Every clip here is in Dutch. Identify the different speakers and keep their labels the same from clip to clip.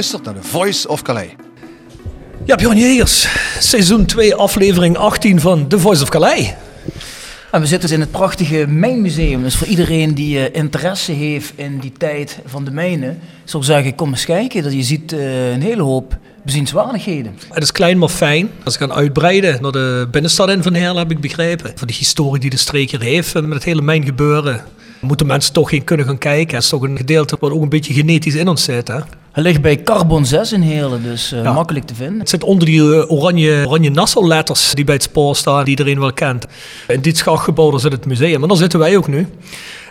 Speaker 1: Luistert naar The Voice of Calais.
Speaker 2: Ja, Bjorn Jegers, seizoen 2, aflevering 18 van The Voice of Calais.
Speaker 3: En we zitten dus in het prachtige mijnmuseum. Dus voor iedereen die eh, interesse heeft in die tijd van de mijnen, zou ik zeggen, kom eens kijken. Dat je ziet eh, een hele hoop bezienswaardigheden.
Speaker 2: Het is klein maar fijn. Als ik gaan uitbreiden naar de binnenstad in Van Heerlen heb ik begrepen. Voor de historie die de streek hier heeft en met het hele mijngebeuren. Moeten mensen toch geen kunnen gaan kijken. Het is toch een gedeelte wat ook een beetje genetisch in ons zit. Hè?
Speaker 3: Het ligt bij Carbon 6 in Heerlen, dus eh,
Speaker 2: Ja.
Speaker 3: makkelijk te vinden.
Speaker 2: Het zit onder die eh, oranje, oranje Nassau-letters die bij het spoor staan, die iedereen wel kent. In dit schachtgebouw zit het museum, en daar zitten wij ook nu.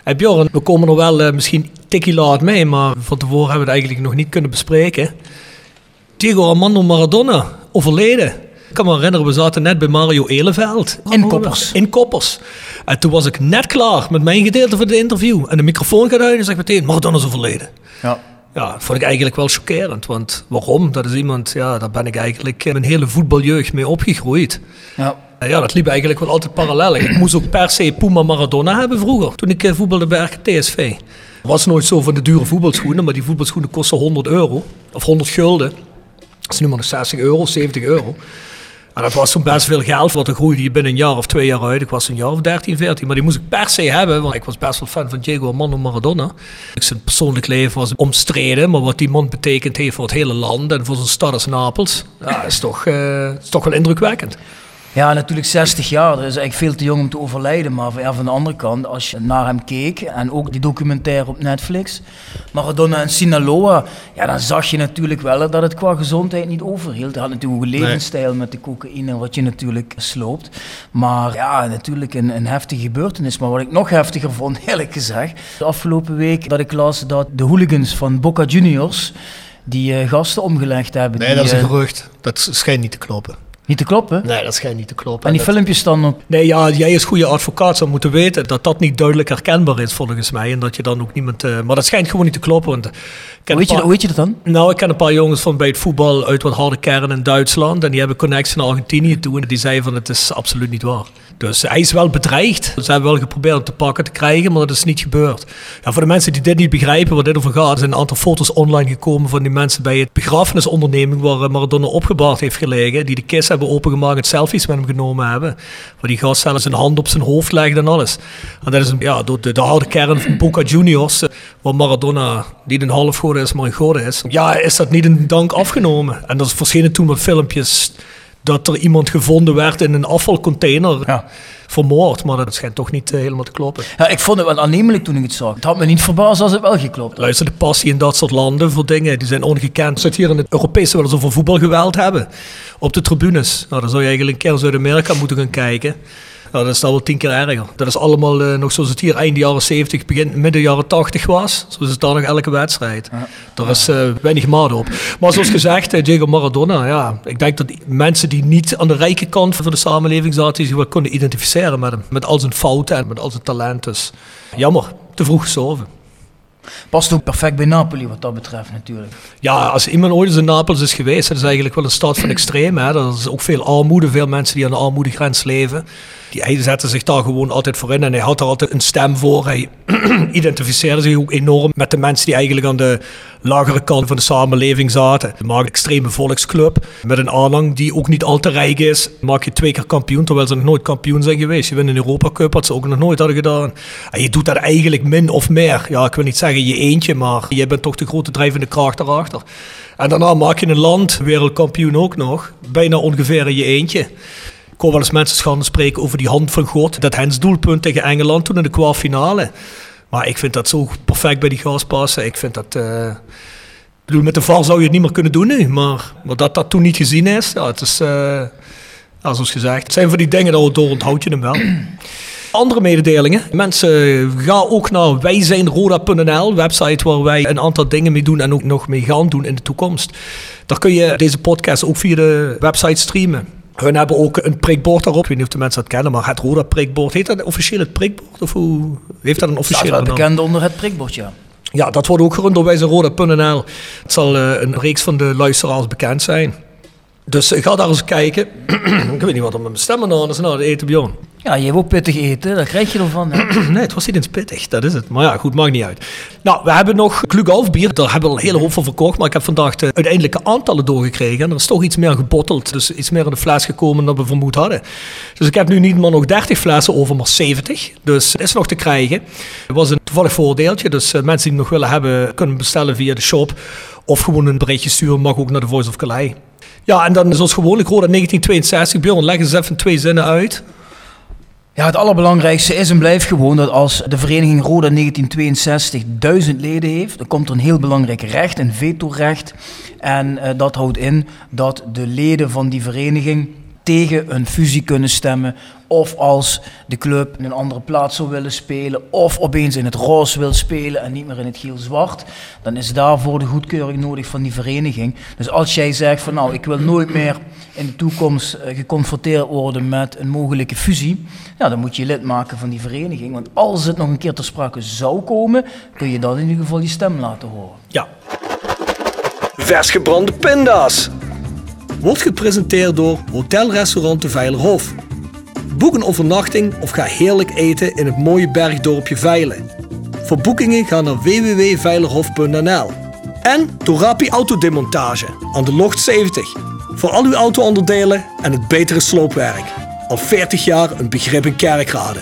Speaker 2: En Bjorn, we komen er wel eh, misschien tikkie laat mee, maar van tevoren hebben we het eigenlijk nog niet kunnen bespreken. Diego Armando Maradona, overleden. Ik kan me herinneren, we zaten net bij Mario Eleveld.
Speaker 3: In Koppers.
Speaker 2: In Koppers. En toen was ik net klaar met mijn gedeelte van het interview. En de microfoon gaat uit en zeg meteen, Maradona is overleden.
Speaker 3: Ja.
Speaker 2: Ja, dat vond ik eigenlijk wel chockerend. Want waarom? Dat is iemand, ja, daar ben ik eigenlijk mijn hele voetbaljeugd mee opgegroeid.
Speaker 3: Ja.
Speaker 2: Ja, dat liep eigenlijk wel altijd parallel. Ik moest ook per se Puma Maradona hebben vroeger, toen ik eh, voetbalde bij RKTSV. was nooit zo van de dure voetbalschoenen, maar die voetbalschoenen kosten 100 euro. Of 100 gulden. Dat is nu maar nog 60 euro, 70 euro. En dat was toen best veel geld, want dan groeide je binnen een jaar of twee jaar uit. Ik was een jaar of 13, 14, maar die moest ik per se hebben, want ik was best wel fan van Diego Armando Maradona. Zijn persoonlijk leven was omstreden, maar wat die man betekend heeft voor het hele land en voor zijn stad als Napels, ja, is toch, eh, is toch wel indrukwekkend.
Speaker 3: Ja, natuurlijk 60 jaar. Dat is eigenlijk veel te jong om te overlijden. Maar ja, van de andere kant, als je naar hem keek en ook die documentaire op Netflix, Maradona en Sinaloa, ja, dan zag je natuurlijk wel dat het qua gezondheid niet overhield. Hij had natuurlijk een levensstijl met de cocaïne, wat je natuurlijk sloopt. Maar ja, natuurlijk een, een heftige gebeurtenis. Maar wat ik nog heftiger vond, eerlijk gezegd, de afgelopen week dat ik las dat de hooligans van Boca Juniors die eh, gasten omgelegd hebben.
Speaker 2: Nee,
Speaker 3: die,
Speaker 2: dat is een
Speaker 3: eh,
Speaker 2: gerucht. Dat schijnt niet te kloppen.
Speaker 3: Niet te kloppen.
Speaker 2: Nee, dat schijnt niet te kloppen.
Speaker 3: En die
Speaker 2: Dat-
Speaker 3: filmpjes staan op
Speaker 2: Nee, ja, jij als goede advocaat zou moeten weten dat dat niet duidelijk herkenbaar is volgens mij. En dat je dan ook niemand... eh, maar dat schijnt gewoon niet te kloppen. Want ken
Speaker 3: Hoe weet, je, hoe weet je dat dan?
Speaker 2: Nou, ik ken een paar jongens van bij het voetbal uit wat harde kern in Duitsland. En die hebben connectie naar Argentinië toe. En die zeiden van het is absoluut niet waar. Dus hij is wel bedreigd. Ze hebben wel geprobeerd hem te pakken te krijgen, maar dat is niet gebeurd. Ja, voor de mensen die dit niet begrijpen, waar dit over gaat, er zijn een aantal foto's online gekomen van die mensen bij het begrafenisonderneming waar eh, Maradona opgebaard heeft gelegen. Die de kist hebben opengemaakt en selfies met hem genomen hebben. Waar die gast zelfs een hand op zijn hoofd legde en alles. En dat is ja, door de, de harde kern van Boca Juniors, eh, waar Maradona niet een half god is, maar een god is. Ja, is dat niet een dank afgenomen. En er verschenen toen wat filmpjes dat er iemand gevonden werd in een afvalcontainer.
Speaker 3: Ja.
Speaker 2: Vermoord, maar dat schijnt toch niet eh, helemaal te kloppen.
Speaker 3: Ja, ik vond het wel aannemelijk toen ik het zag. Het had me niet verbaasd als het wel geklopt had.
Speaker 2: Luister, de passie in dat soort landen voor dingen, die zijn ongekend. Zit hier in het Europese wel eens over voetbalgeweld hebben. Op de tribunes. Nou, dan zou je eigenlijk een keer in Zuid-Amerika moeten gaan kijken. Ja, dat is dan wel tien keer erger. Dat is allemaal eh, nog zoals het hier eind jaren 70, begin midden jaren 80 was. Zo is het daar nog elke wedstrijd. Daar is eh, weinig maat op. Maar zoals gezegd, eh, Diego Maradona, ja. Ik denk dat mensen die niet aan de rijke kant van de samenleving zaten, zich wel konden identificeren met hem. Met al zijn fouten en met al zijn talenten. Dus jammer, te vroeg gestorven.
Speaker 3: Past ook perfect bij Napoli wat dat betreft natuurlijk.
Speaker 2: Ja, als iemand ooit eens in Napels is geweest, dat is eigenlijk wel een stad van extreem. Hè. Er is ook veel armoede, veel mensen die aan de armoedegrens leven. Die, hij zette zich daar gewoon altijd voor in en hij had er altijd een stem voor. Hij identificeerde zich ook enorm met de mensen die eigenlijk aan de lagere kant van de samenleving zaten. Hij maakt een extreme volksclub met een aanhang die ook niet al te rijk is. Maak je twee keer kampioen, terwijl ze nog nooit kampioen zijn geweest. Je wint een Europa Cup, wat ze ook nog nooit hadden gedaan. En je doet dat eigenlijk min of meer. Ja, ik wil niet zeggen je eentje, maar je bent toch de grote drijvende kracht erachter. En daarna maak je een land, wereldkampioen ook nog, bijna ongeveer in je eentje. Hoor wel eens mensen schande spreken over die hand van God. Dat Hens doelpunt tegen Engeland toen in de kwartfinale. Maar ik vind dat zo perfect bij die gas passen. Ik vind dat... eh, ik bedoel, met de VAR zou je het niet meer kunnen doen nu. Maar, maar dat dat toen niet gezien is, ja, het is... eh, ja, zoals gezegd, het zijn van die dingen, dat door onthoud je hem wel. Andere mededelingen. Mensen, ga ook naar wijzijnroda.nl, website waar wij een aantal dingen mee doen en ook nog mee gaan doen in de toekomst. Daar kun je deze podcast ook via de website streamen. Hun hebben ook een prikbord daarop. Ik weet niet of de mensen dat kennen, maar het Roda prikbord. Heet dat officieel het prikbord? Of hoe heeft dat een
Speaker 3: wel
Speaker 2: naam?
Speaker 3: bekend onder het prikbord, ja.
Speaker 2: Ja, dat wordt ook gerund door wijzeroda.nl. Het zal eh, een reeks van de luisteraars bekend zijn. Dus ga daar eens kijken. ik weet niet wat er met mijn stemmen aan is. Nou, de eten Bjorn.
Speaker 3: Ja, je hebt ook pittig eten, daar krijg je ervan.
Speaker 2: Nee, het was niet eens pittig, dat is het. Maar ja, goed, maakt niet uit. Nou, we hebben nog Klugolf bier. Daar hebben we al een hele hoop van verkocht. Maar ik heb vandaag de uiteindelijke aantallen doorgekregen. En er is toch iets meer gebotteld. Dus iets meer in de fles gekomen dan we vermoed hadden. Dus ik heb nu niet maar nog 30 flessen over, maar 70. Dus het is nog te krijgen. Het was een toevallig voordeeltje. Dus eh, mensen die het nog willen hebben, kunnen bestellen via de shop. Of gewoon een berichtje sturen, mag ook naar de Voice of Calais. Ja, en dan zoals gewoonlijk, Roda 1962. Bjorn, leg eens even twee zinnen uit.
Speaker 3: Ja, het allerbelangrijkste is en blijft gewoon dat als de vereniging Roda 1962 duizend leden heeft, dan komt er een heel belangrijk recht, een vetorecht. En eh, dat houdt in dat de leden van die vereniging tegen een fusie kunnen stemmen. Of als de club in een andere plaats zou willen spelen. Of opeens in het roze wil spelen en niet meer in het geel-zwart. Dan is daarvoor de goedkeuring nodig van die vereniging. Dus als jij zegt van nou ik wil nooit meer in de toekomst eh, geconfronteerd worden met een mogelijke fusie. Ja, dan moet je lid maken van die vereniging. Want als het nog een keer ter sprake zou komen, kun je dan in ieder geval je stem laten horen.
Speaker 2: Ja. Vers gebrande pinda's. Wordt gepresenteerd door Hotelrestaurant de Veilerhof. Boek een overnachting of ga heerlijk eten in het mooie bergdorpje Veilen. Voor boekingen ga naar www.veilerhof.nl. En Torapi Autodemontage aan de Locht 70. Voor al uw auto-onderdelen en het betere sloopwerk. Al 40 jaar een begrip in kerkrade.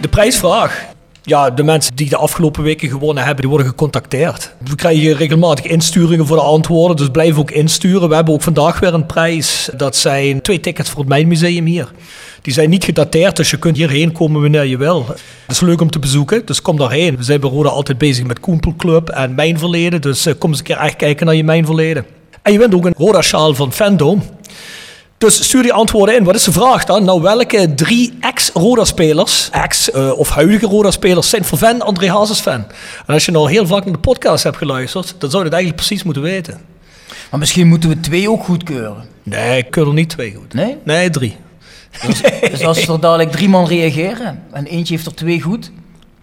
Speaker 2: De prijsvraag. Ja, de mensen die de afgelopen weken gewonnen hebben, die worden gecontacteerd. We krijgen regelmatig insturingen voor de antwoorden, dus blijf ook insturen. We hebben ook vandaag weer een prijs. Dat zijn twee tickets voor het Mijnmuseum hier. Die zijn niet gedateerd, dus je kunt hierheen komen wanneer je wil. Het is leuk om te bezoeken, dus kom daarheen. We zijn bij Roda altijd bezig met Koempelclub en Mijnverleden, dus eh, kom eens een keer echt kijken naar je Mijnverleden. En je wint ook een Roda-sjaal van Fandom. Dus stuur die antwoorden in. Wat is de vraag dan? Nou, welke drie ex-Roda-spelers, ex- eh, of huidige Roda-spelers, zijn voor fan André Hazes fan? En als je nou heel vaak naar de podcast hebt geluisterd, dan zou je het eigenlijk precies moeten weten.
Speaker 3: Maar misschien moeten we twee ook goedkeuren.
Speaker 2: Nee, ik keur er niet twee goed.
Speaker 3: Nee?
Speaker 2: Nee, drie.
Speaker 3: Dus, dus als er dadelijk drie man reageren en eentje heeft er twee goed,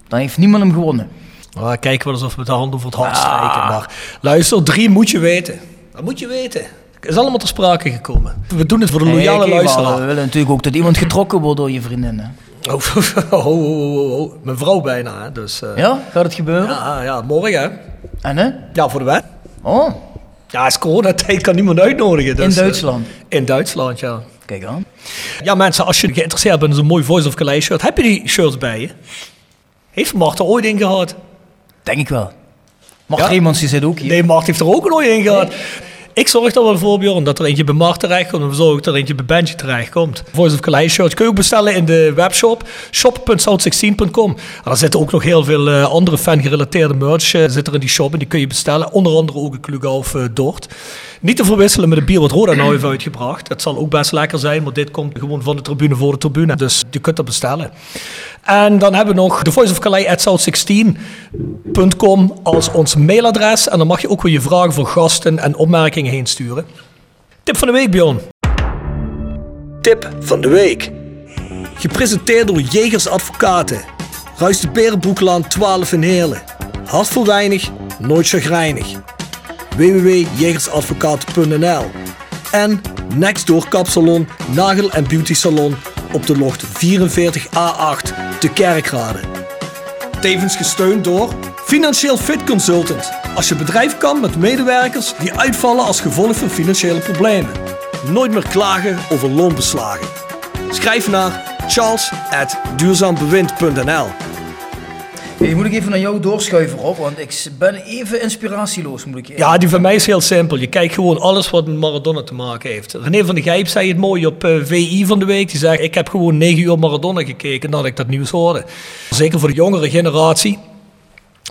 Speaker 3: dan heeft niemand hem gewonnen.
Speaker 2: Nou, kijken we alsof we de hand over het hart strijken. Maar luister, drie moet je weten. Dat moet je weten. Is allemaal ter sprake gekomen. We doen het voor de loyale
Speaker 3: maar
Speaker 2: luisteraar.
Speaker 3: we willen natuurlijk ook dat iemand getrokken wordt door je vriendinnen.
Speaker 2: Oh, oh, oh, oh. Mijn vrouw bijna, hè. Dus, eh,
Speaker 3: Ja, gaat het gebeuren?
Speaker 2: ja, ja, morgen, hè.
Speaker 3: En hè?
Speaker 2: Ja, voor de wet.
Speaker 3: Oh,
Speaker 2: Ja, is coronatijd, kan niemand uitnodigen. Dus,
Speaker 3: in
Speaker 2: eh,
Speaker 3: Duitsland.
Speaker 2: in Duitsland, ja.
Speaker 3: Kijk aan.
Speaker 2: Ja, mensen, als je geïnteresseerd bent in zo'n mooi Voice of Calais shirt, heb je die shirts bij je? Heeft Mart er ooit in gehad?
Speaker 3: Denk ik wel. Mart
Speaker 2: Ja?
Speaker 3: Reemans die zit ook hier.
Speaker 2: Nee, Mart heeft er ook nooit in gehad. Ik zorg er wel voor, Bjorn, dat er eentje bij Mart terechtkomt. En we zorgen dat er eentje bij Benji terechtkomt. Voice of Calais shirts kun je ook bestellen in de webshop. shop.south16.com. En daar zitten ook nog heel veel eh, andere fan-gerelateerde merch eh, zit er in die shop. En die kun je bestellen. Onder andere ook een Klugaf uh, Dort. Niet te verwisselen met het bier wat Roda nou heeft uitgebracht. Het zal ook best lekker zijn, maar dit komt gewoon van de tribune voor de tribune. Dus je kunt dat bestellen. En dan hebben we nog de Voice of Calais at south16.com als ons mailadres. En dan mag je ook weer je vragen voor gasten en opmerkingen heen sturen. Tip van de week, Bjorn. Tip van de week. Gepresenteerd door Jegers Advocaten. Ruis de Berenbroeklaan 12 in Heerlen. Hart voor weinig, nooit chagrijnig. www.jegersadvocaten.nl En Nextdoor Kapsalon, Nagel en Beauty Salon op de locht 44A8 te Kerkrade. Tevens gesteund door Financieel Fit Consultant. Als je bedrijf kan met medewerkers die uitvallen als gevolg van financiële problemen. Nooit meer klagen over loonbeslagen. Schrijf naar charles.duurzaambewind.nl
Speaker 3: Hey, moet ik even naar jou doorschuiven, Rob? Want ik ben even inspiratieloos, moet ik
Speaker 2: Ja, die van mij is heel simpel. Je kijkt gewoon alles wat met Maradona te maken heeft. René van der Gijp zei het mooi op uh, VI van de week. Die zei, ik heb gewoon negen uur Maradona gekeken nadat ik dat nieuws hoorde. Zeker voor de jongere generatie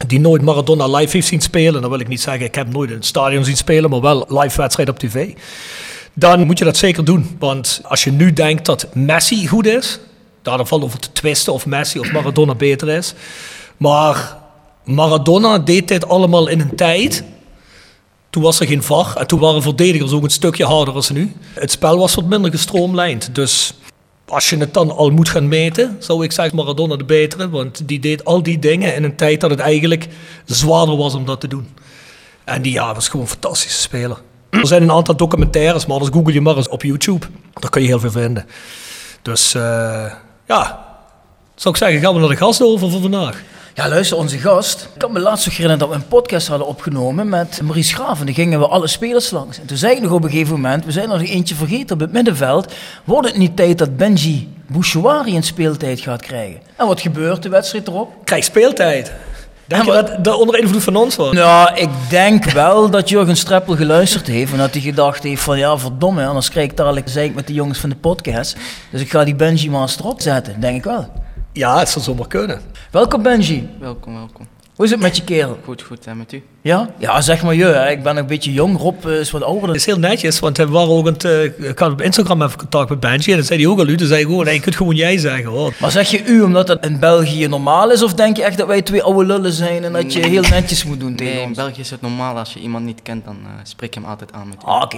Speaker 2: die nooit Maradona live heeft zien spelen. Dan wil ik niet zeggen, ik heb nooit in het stadion zien spelen, maar wel live wedstrijd op tv. Dan moet je dat zeker doen. Want als je nu denkt dat Messi goed is, daar valt over te twisten of Messi of Maradona beter is. Maar Maradona deed dit allemaal in een tijd. Toen was er geen VAR en toen waren verdedigers ook een stukje harder als nu. Het spel was wat minder gestroomlijnd. Dus als je het dan al moet gaan meten, zou ik zeggen Maradona de betere. Want die deed al die dingen in een tijd dat het eigenlijk zwaarder was om dat te doen. En die ja, was gewoon een fantastische speler. Er zijn een aantal documentaires, maar anders google je maar eens op YouTube. Daar kun je heel veel vinden. Dus uh, ja, zou ik zeggen, gaan we naar de gasten over voor vandaag.
Speaker 3: Ja, luister, onze gast. Ik kan me laatst nog herinneren dat we een podcast hadden opgenomen met Maurice Graaf. En dan gingen we alle spelers langs. En toen zei ik nog op een gegeven moment, we zijn nog eentje vergeten op het middenveld. Wordt het niet tijd dat Benji Bouchouari een speeltijd gaat krijgen? En wat gebeurt de wedstrijd erop?
Speaker 2: Krijg speeltijd. Denk je dat dat onder invloed van ons was?
Speaker 3: Nou, ik denk wel dat Jurgen Streppel geluisterd heeft en dat hij gedacht heeft van ja, verdomme, anders krijg ik dadelijk zeik met de jongens van de podcast. Dus ik ga die Benji maar erop zetten, denk ik wel.
Speaker 2: Ja, het zou zomaar kunnen.
Speaker 3: Welkom Benji.
Speaker 4: Welkom, welkom.
Speaker 3: Hoe is het met je kerel?
Speaker 4: Goed, goed. En met u?
Speaker 3: Ja? Ja, zeg maar je. Hè. Ik ben een beetje jong. Rob is wat ouder.
Speaker 2: Het is heel netjes, want we waren ook het, uh, ik had op Instagram even contact met Benji. En dan zei hij ook al u. Dan zei ik gewoon, nee, je kunt gewoon jij zeggen. Hoor.
Speaker 3: Maar zeg je u omdat dat in België normaal is? Of denk je echt dat wij twee oude lullen zijn en dat je heel netjes moet doen tegen
Speaker 4: nee,
Speaker 3: ons?
Speaker 4: in België is het normaal. Als je iemand niet kent, dan uh, spreek je hem altijd aan met u.
Speaker 3: Ah, oké.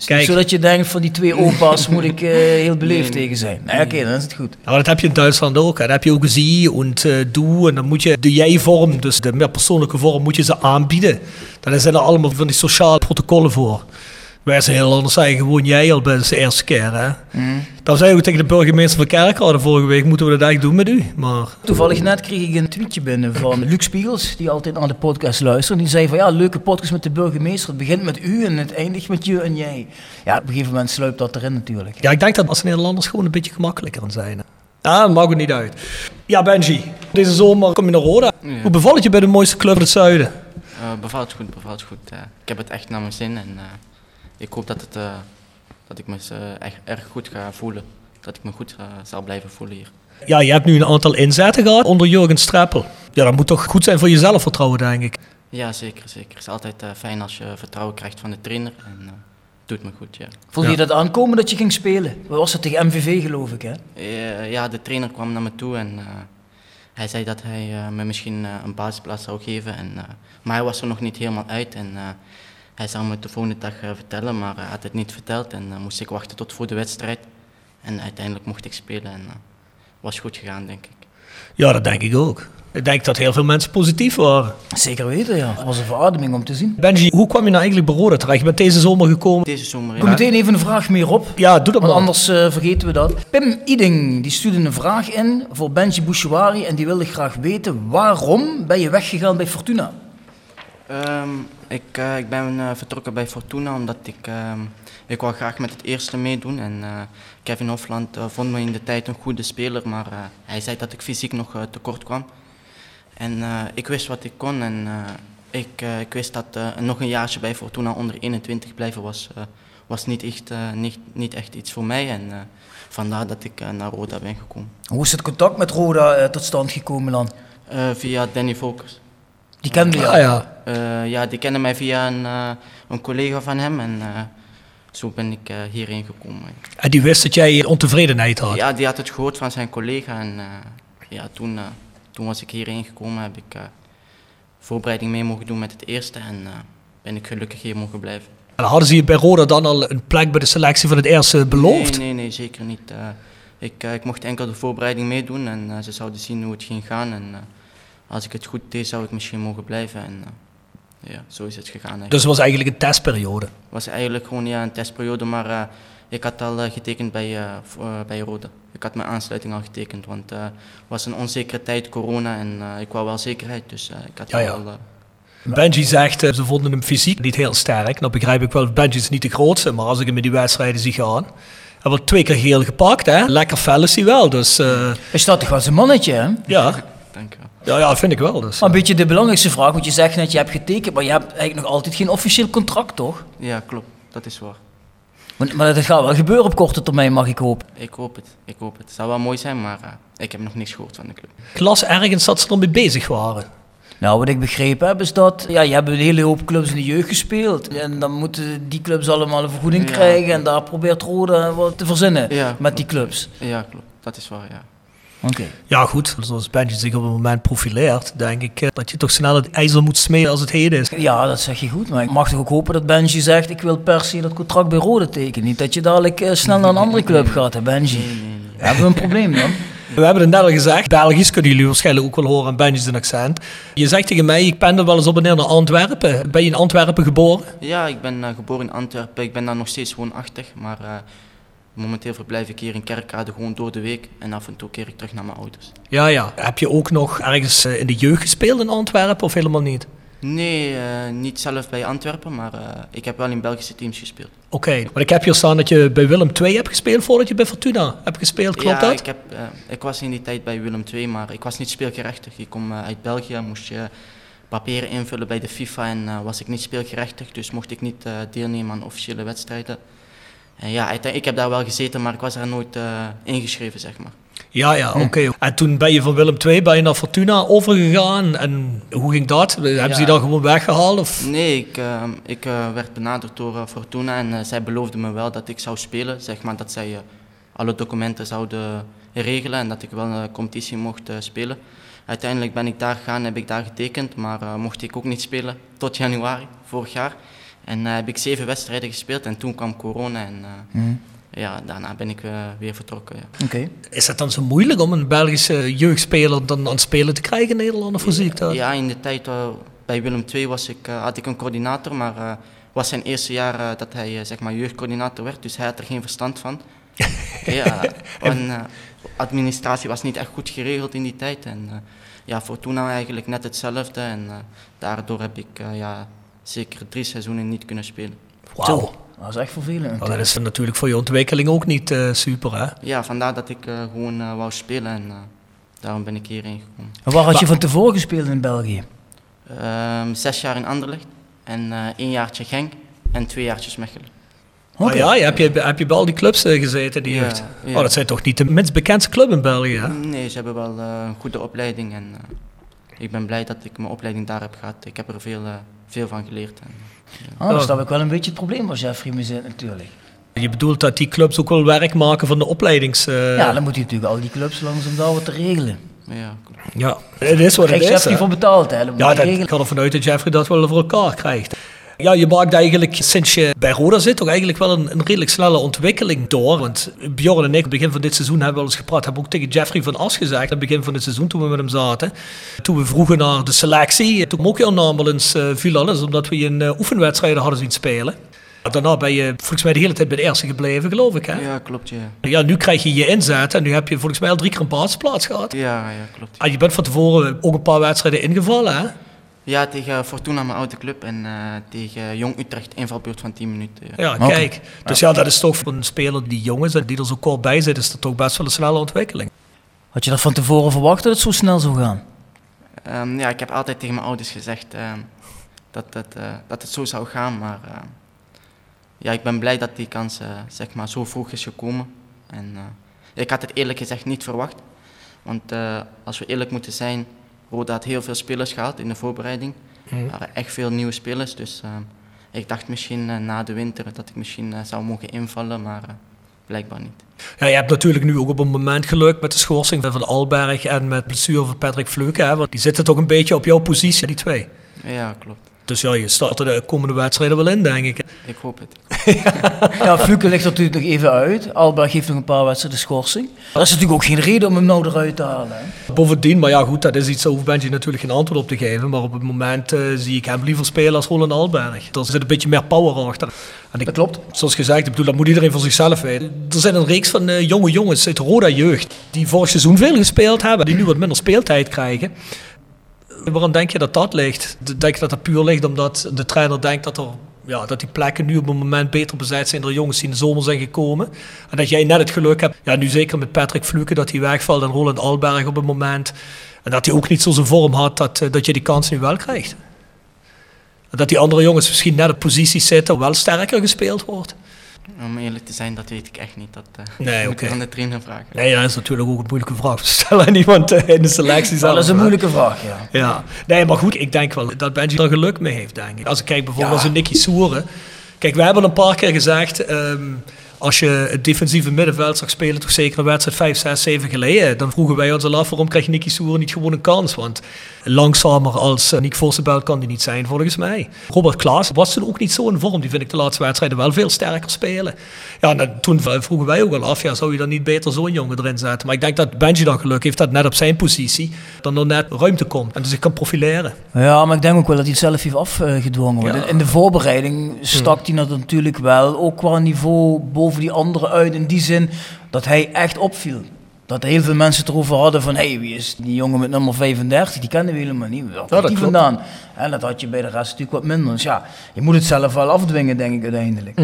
Speaker 3: Okay. Zodat je denkt, van die twee opa's moet ik uh, heel beleefd nee, tegen zijn. Nee, oké, okay, dan is het goed.
Speaker 2: Ja, maar dat heb je in Duitsland ook. Hè. Dat heb je ook zie en doe. En dan moet je de jij-vorm, dus de meer persoonlijke vorm, moet je ze aanbieden. Dan zijn er allemaal van die sociale protocollen voor. Wij zijn heel anders zeggen, gewoon jij al bent de eerste keer. Hè? Mm. Dan zei ik ook tegen de burgemeester van Kerkrade vorige week, moeten we dat eigenlijk doen met u? Maar...
Speaker 3: Toevallig net kreeg ik een tweetje binnen van Luc Spiegels, die altijd naar de podcast luistert. Die zei van ja, leuke podcast met de burgemeester. Het begint met u en het eindigt met je en jij. Ja, op een gegeven moment sluipt dat erin natuurlijk.
Speaker 2: Ja, ik denk dat als Nederlanders gewoon een beetje gemakkelijker aan zijn. Ah, dat maakt het niet uit. Ja, Benji, deze zomer kom je naar Roda. Ja. Hoe bevalt het je bij de mooiste club van het zuiden?
Speaker 4: Uh, bevalt goed, bevalt goed. Uh, ik heb het echt naar mijn zin en uh, ik hoop dat, het, dat ik me echt erg goed ga voelen. Dat ik me goed zal blijven voelen hier.
Speaker 2: Ja, je hebt nu een aantal inzetten gehad onder Jurgen Streppel. Ja, dat moet toch goed zijn voor je zelfvertrouwen, denk ik.
Speaker 4: Ja, zeker. zeker. Het is altijd fijn als je vertrouwen krijgt van de trainer. En, doet me goed, ja.
Speaker 3: Voelde je dat aankomen dat je ging spelen? Wat was het tegen MVV, geloof ik, hè?
Speaker 4: Ja, de trainer kwam naar me toe en hij zei dat hij uh, me misschien uh, een basisplaats zou geven. En, uh, maar hij was er nog niet helemaal uit. En hij zou me de volgende dag vertellen, maar hij had het niet verteld. En moest ik wachten tot voor de wedstrijd. En uiteindelijk mocht ik spelen en was goed gegaan, denk ik.
Speaker 2: Ja, dat denk ik ook. Ik denk dat heel veel mensen positief waren.
Speaker 3: Zeker weten, ja. Het was een verademing om te zien.
Speaker 2: Benji, hoe kwam je nou eigenlijk bij Roda terecht? Je bent deze zomer gekomen.
Speaker 4: Deze zomer, ja.
Speaker 3: Kom meteen even een vraag meer op.
Speaker 2: Ja, doe dat
Speaker 3: Want
Speaker 2: maar.
Speaker 3: anders uh, vergeten we dat. Pim Iding, die stuurde een vraag in voor Benji Bouchouari. En die wilde graag weten, waarom ben je weggegaan bij Fortuna?
Speaker 4: Um, ik, uh, ik ben uh, vertrokken bij Fortuna omdat ik... ik wou graag met het eerste meedoen. En Kevin Hofland vond me in de tijd een goede speler. Maar hij zei dat ik fysiek nog tekort kwam. En uh, ik wist wat ik kon en uh, ik, eh, ik wist dat eh, nog een jaartje bij Fortuna onder 21 blijven was, eh, was niet, echt, eh, niet, niet echt iets voor mij. En eh, vandaar dat ik eh, naar Roda ben gekomen.
Speaker 3: Hoe is het contact met Roda eh, tot stand gekomen dan?
Speaker 4: Eh, via Danny Volkers.
Speaker 3: Die kende je
Speaker 2: Ah ja.
Speaker 4: Eh, ja, die kende mij via een, eh, een collega van hem en eh, zo ben ik eh, hierheen gekomen.
Speaker 2: En die wist dat jij ontevredenheid had.
Speaker 4: Ja, die had het gehoord van zijn collega en eh, ja, toen, eh, toen was ik hierheen gekomen, heb ik eh, voorbereiding mee mogen doen met het eerste en eh, ben ik gelukkig hier mogen blijven.
Speaker 2: En hadden ze je bij Roda dan al een plek bij de selectie van het eerste beloofd?
Speaker 4: Nee, nee, nee zeker niet. Eh, ik, ik mocht enkel de voorbereiding meedoen en ze zouden zien hoe het ging gaan. En als ik het goed deed, zou ik misschien mogen blijven. En ja, zo is het gegaan. Eigenlijk.
Speaker 2: Dus het was eigenlijk een testperiode.
Speaker 4: Het was eigenlijk gewoon ja, een testperiode, maar ik had al eh, getekend bij, eh, eh, bij Roda. Ik had mijn aansluiting al getekend, want eh, het was een onzekere tijd, corona, en eh, ik wou wel zekerheid. Dus eh, ik had
Speaker 2: Ja, ja.
Speaker 4: al...
Speaker 2: Benji zegt, ze vonden hem fysiek niet heel sterk. Nou begrijp ik wel, Benji is niet de grootste, maar als ik hem in die wedstrijden zie gaan... Hij wordt twee keer geel gepakt, hè? Lekker fel is hij wel, dus eh,
Speaker 3: Hij staat toch wel zijn mannetje, hè?
Speaker 2: ja.
Speaker 4: dank.
Speaker 2: Ja, ja, vind ik wel. Dus,
Speaker 3: Maar een beetje de belangrijkste vraag, want je zegt net, je hebt getekend, maar je hebt eigenlijk nog altijd geen officieel contract, toch?
Speaker 4: Ja, klopt. Dat is waar.
Speaker 3: Want- Maar dat gaat wel gebeuren op korte termijn, mag ik hopen.
Speaker 4: Ik hoop het. Ik hoop het. Het zou wel mooi zijn, maar eh, ik heb nog niks gehoord van de club.
Speaker 2: ik las ergens dat ze ermee bezig waren.
Speaker 3: Nou, wat ik begrepen heb, is dat... Ja, je hebt een hele hoop clubs in de jeugd gespeeld. En dan moeten die clubs allemaal een vergoeding
Speaker 4: Ja.
Speaker 3: krijgen. En daar probeert Roda wat te verzinnen
Speaker 4: Ja.
Speaker 3: met die clubs.
Speaker 4: Ja, klopt. Dat is waar, ja.
Speaker 3: Oké.
Speaker 2: Ja, goed. Zoals Benji zich op het moment profileert, denk ik eh, dat je toch snel het ijzer moet smeden als het heden is.
Speaker 3: Ja, dat zeg je goed. Maar ik mag toch ook hopen dat Benji zegt... ik wil per se dat contract bij Roda tekenen. Niet dat je dadelijk eh, snel naar een andere club gaat, hè Benji?
Speaker 4: Nee, nee, nee.
Speaker 3: Hebben we een probleem dan?
Speaker 2: We hebben het net al gezegd, Belgisch kunnen jullie waarschijnlijk ook wel horen aan Benji's accent. Je zegt tegen mij, ik pendel wel eens op en neer naar Antwerpen. Ben je in Antwerpen geboren?
Speaker 4: Ja, ik ben eh, geboren in Antwerpen. Ik ben daar nog steeds woonachtig, maar eh, momenteel verblijf ik hier in Kerkrade gewoon door de week. En af en toe keer ik terug naar mijn ouders.
Speaker 2: Ja, ja. Heb je ook nog ergens eh, in de jeugd gespeeld in Antwerpen of helemaal niet?
Speaker 4: Nee, eh, niet zelf bij Antwerpen, maar eh, ik heb wel in Belgische teams gespeeld.
Speaker 2: Oké, want ik heb hier staan dat je bij Willem II hebt gespeeld voordat je bij Fortuna hebt gespeeld, klopt
Speaker 4: ja,
Speaker 2: dat?
Speaker 4: Ik, heb, ik was in die tijd bij Willem II, maar ik was niet speelgerechtig. Ik kom uit België, moest je papieren invullen bij de FIFA en was ik niet speelgerechtig, dus mocht ik niet deelnemen aan officiële wedstrijden. En ja, ik heb daar wel gezeten, maar ik was er nooit eh, ingeschreven, zeg maar.
Speaker 2: Ja, ja, oké. En toen ben je van Willem II ben je naar Fortuna overgegaan en hoe ging dat? Hebben ze je dan gewoon weggehaald? Of?
Speaker 4: Nee, ik, eh, ik eh, werd benaderd door eh, Fortuna en eh, zij beloofden me wel dat ik zou spelen. Zeg maar dat zij eh, alle documenten zouden regelen en dat ik wel een competitie mocht eh, spelen. Uiteindelijk ben ik daar gegaan, heb ik daar getekend, maar eh, mocht ik ook niet spelen tot januari vorig jaar. En eh, heb ik zeven wedstrijden gespeeld en toen kwam corona en eh, ja, daarna ben ik eh, weer vertrokken. Ja.
Speaker 3: Oké.
Speaker 2: Is het dan zo moeilijk om een Belgische jeugdspeler dan aan het spelen te krijgen in Nederland? Of hoe zie ik dat?
Speaker 4: Ja, in de tijd bij Willem II was ik, had ik een coördinator, maar eh was zijn eerste jaar dat hij zeg maar jeugdcoördinator werd, dus hij had er geen verstand van. ja, en administratie was niet echt goed geregeld in die tijd. En ja, Fortuna eigenlijk net hetzelfde en daardoor heb ik ja, zeker drie seizoenen niet kunnen spelen.
Speaker 2: Wauw.
Speaker 3: Dat is echt vervelend.
Speaker 2: Maar dat is natuurlijk voor je ontwikkeling ook niet eh, super, hè?
Speaker 4: Ja, vandaar dat ik eh, gewoon eh, wou spelen en eh, daarom ben ik hierheen gekomen.
Speaker 3: En waar had je van tevoren gespeeld in België?
Speaker 4: Ehm, zes jaar in Anderlecht en eh één jaartje Genk en twee jaartjes Mechelen.
Speaker 2: Oh ja, je- heb, je, heb je bij al die clubs gezeten, die
Speaker 4: Ja,
Speaker 2: jeugd?
Speaker 4: ja.
Speaker 2: Oh, dat zijn toch niet de minst bekendste club in België, hè?
Speaker 4: Nee, ze hebben wel eh, een goede opleiding en eh, ik ben blij dat ik mijn opleiding daar heb gehad. Ik heb er veel, eh, veel van geleerd. En,
Speaker 3: Ah, dat is dan ook wel een beetje het probleem waar Jeffrey mee zit natuurlijk.
Speaker 2: Je bedoelt dat die clubs ook wel werk maken van de opleidings... eh,
Speaker 3: ja, dan moet hij natuurlijk al die clubs langs om daar wat te regelen.
Speaker 4: ja, klopt.
Speaker 2: ja, het is wat het
Speaker 3: Krijgt
Speaker 2: is,
Speaker 3: Jeffrey voor betaald, hè? Dat
Speaker 2: Ja, dat, ik ga ervan uit dat Jeffrey dat wel voor elkaar krijgt. Ja, je maakt eigenlijk sinds je bij Roda zit toch eigenlijk wel een, een redelijk snelle ontwikkeling door. Want Bjorn en ik, begin van dit seizoen, hebben wel eens gepraat. Hebben ook tegen Jeffrey van As gezegd, aan het begin van het seizoen toen we met hem zaten. Toen we vroegen naar de selectie, toen ook jouw naam wel eens uh, viel alles, omdat we je in uh, oefenwedstrijden hadden zien spelen. Daarna ben je volgens mij de hele tijd bij de eerste gebleven, geloof ik. Hè?
Speaker 4: Ja, klopt. Ja.
Speaker 2: ja, nu krijg je je inzet en nu heb je volgens mij al drie keer een basisplaats gehad.
Speaker 4: Ja, ja, klopt.
Speaker 2: En je bent van tevoren ook een paar wedstrijden ingevallen, hè?
Speaker 4: Ja, tegen Fortuna, mijn oude club, en uh, tegen Jong Utrecht, invalbeurt van 10 minuten.
Speaker 2: Ja, ja okay. kijk. Dus ja. ja, dat is toch voor een speler die jong is en die er zo kort bij zit, is dat toch best wel een snelle ontwikkeling.
Speaker 3: Had je dat van tevoren verwacht dat het zo snel zou gaan?
Speaker 4: Um, ja, ik heb altijd tegen mijn ouders gezegd, um, dat, het, eh, dat het zo zou gaan. Maar eh, ja, ik ben blij dat die kans eh, zeg maar, zo vroeg is gekomen. En, eh, ik had het eerlijk gezegd niet verwacht. Want eh, als we eerlijk moeten zijn, Roda had heel veel spelers gehad in de voorbereiding.
Speaker 2: Mhm.
Speaker 4: Er waren echt veel nieuwe spelers. Dus eh, ik dacht misschien eh, na de winter dat ik misschien eh, zou mogen invallen, maar eh, blijkbaar niet.
Speaker 2: Ja, je hebt natuurlijk nu ook op een moment geluk met de schorsing van Alberg en met blessure van Patrick Fluke. Hè, want die zitten toch een beetje op jouw positie, die twee.
Speaker 4: Ja, klopt.
Speaker 2: Dus ja, je start er de komende wedstrijden wel in, denk ik.
Speaker 4: Ik hoop het.
Speaker 3: Ja, Fluke ligt er natuurlijk nog even uit. Alberg heeft nog een paar wedstrijden schorsing. Er is natuurlijk ook geen reden om hem nou eruit te halen. Hè?
Speaker 2: Bovendien, maar ja goed, dat is iets, daar hoeft Benji natuurlijk geen antwoord op te geven. Maar op het moment eh, zie ik hem liever spelen als Roland Alberg. Er zit een beetje meer power achter. En ik,
Speaker 3: Dat klopt.
Speaker 2: Zoals gezegd, ik bedoel, dat moet iedereen voor zichzelf weten. Er zijn een reeks van eh, jonge jongens uit Roda jeugd die vorig seizoen veel gespeeld hebben, die nu wat minder speeltijd krijgen. Waarom denk je dat dat ligt? Denk je dat dat puur ligt omdat de trainer denkt dat, er, ja, dat die plekken nu op het moment beter bezet zijn door jongens die in de zomer zijn gekomen? En dat jij net het geluk hebt, ja, nu zeker met Patrick Fluke, dat hij wegvalt en Roland Alberg op het moment. En dat hij ook niet zo zijn vorm had dat, eh, dat je die kans nu wel krijgt. En dat die andere jongens misschien net op posities zitten wel sterker gespeeld wordt.
Speaker 4: Om eerlijk te zijn, dat weet ik echt niet. Dat eh,
Speaker 2: Nee,
Speaker 4: moet
Speaker 2: oké.
Speaker 4: ik aan de trainer vragen.
Speaker 2: Nee, dat is natuurlijk ook een moeilijke vraag te stellen aan iemand eh, in de selectie zelf.
Speaker 3: Dat is een
Speaker 2: hè.
Speaker 3: moeilijke vraag, ja.
Speaker 2: Ja, nee, maar goed, ik denk wel dat Benji er geluk mee heeft, denk ik. Als ik kijk bijvoorbeeld
Speaker 3: Ja.
Speaker 2: als een Nicky Soeren. Kijk, we hebben een paar keer gezegd, ehm, als je het defensieve middenveld zag spelen, toch zeker een wedstrijd 5, 6, 7 geleden, dan vroegen wij ons al af, waarom krijgt Nicky Soeren niet gewoon een kans? Want langzamer als uh, Nick Vossenbelt kan die niet zijn, volgens mij. Robert Klaas was toen ook niet zo in vorm. Die vind ik de laatste wedstrijden wel veel sterker spelen. Ja, dan- toen vroegen wij ook al af, ja, zou je dan niet beter zo'n jongen erin zetten? Maar ik denk dat Benji dan geluk heeft dat net op zijn positie dan er net ruimte komt en dus ik kan profileren.
Speaker 3: Ja, maar ik denk ook wel dat hij het zelf heeft afgedwongen.
Speaker 2: Ja.
Speaker 3: in- In de voorbereiding stak hij dat natuurlijk wel ook qua niveau boven die anderen uit. In die zin dat hij echt opviel. Dat heel veel mensen het erover hadden van... hé, hey, wie is die jongen met nummer 35? Die kennen we helemaal niet. Waar komt die vandaan? En dat had je bij de rest natuurlijk wat minder. Dus ja, je moet het zelf wel afdwingen, denk ik uiteindelijk.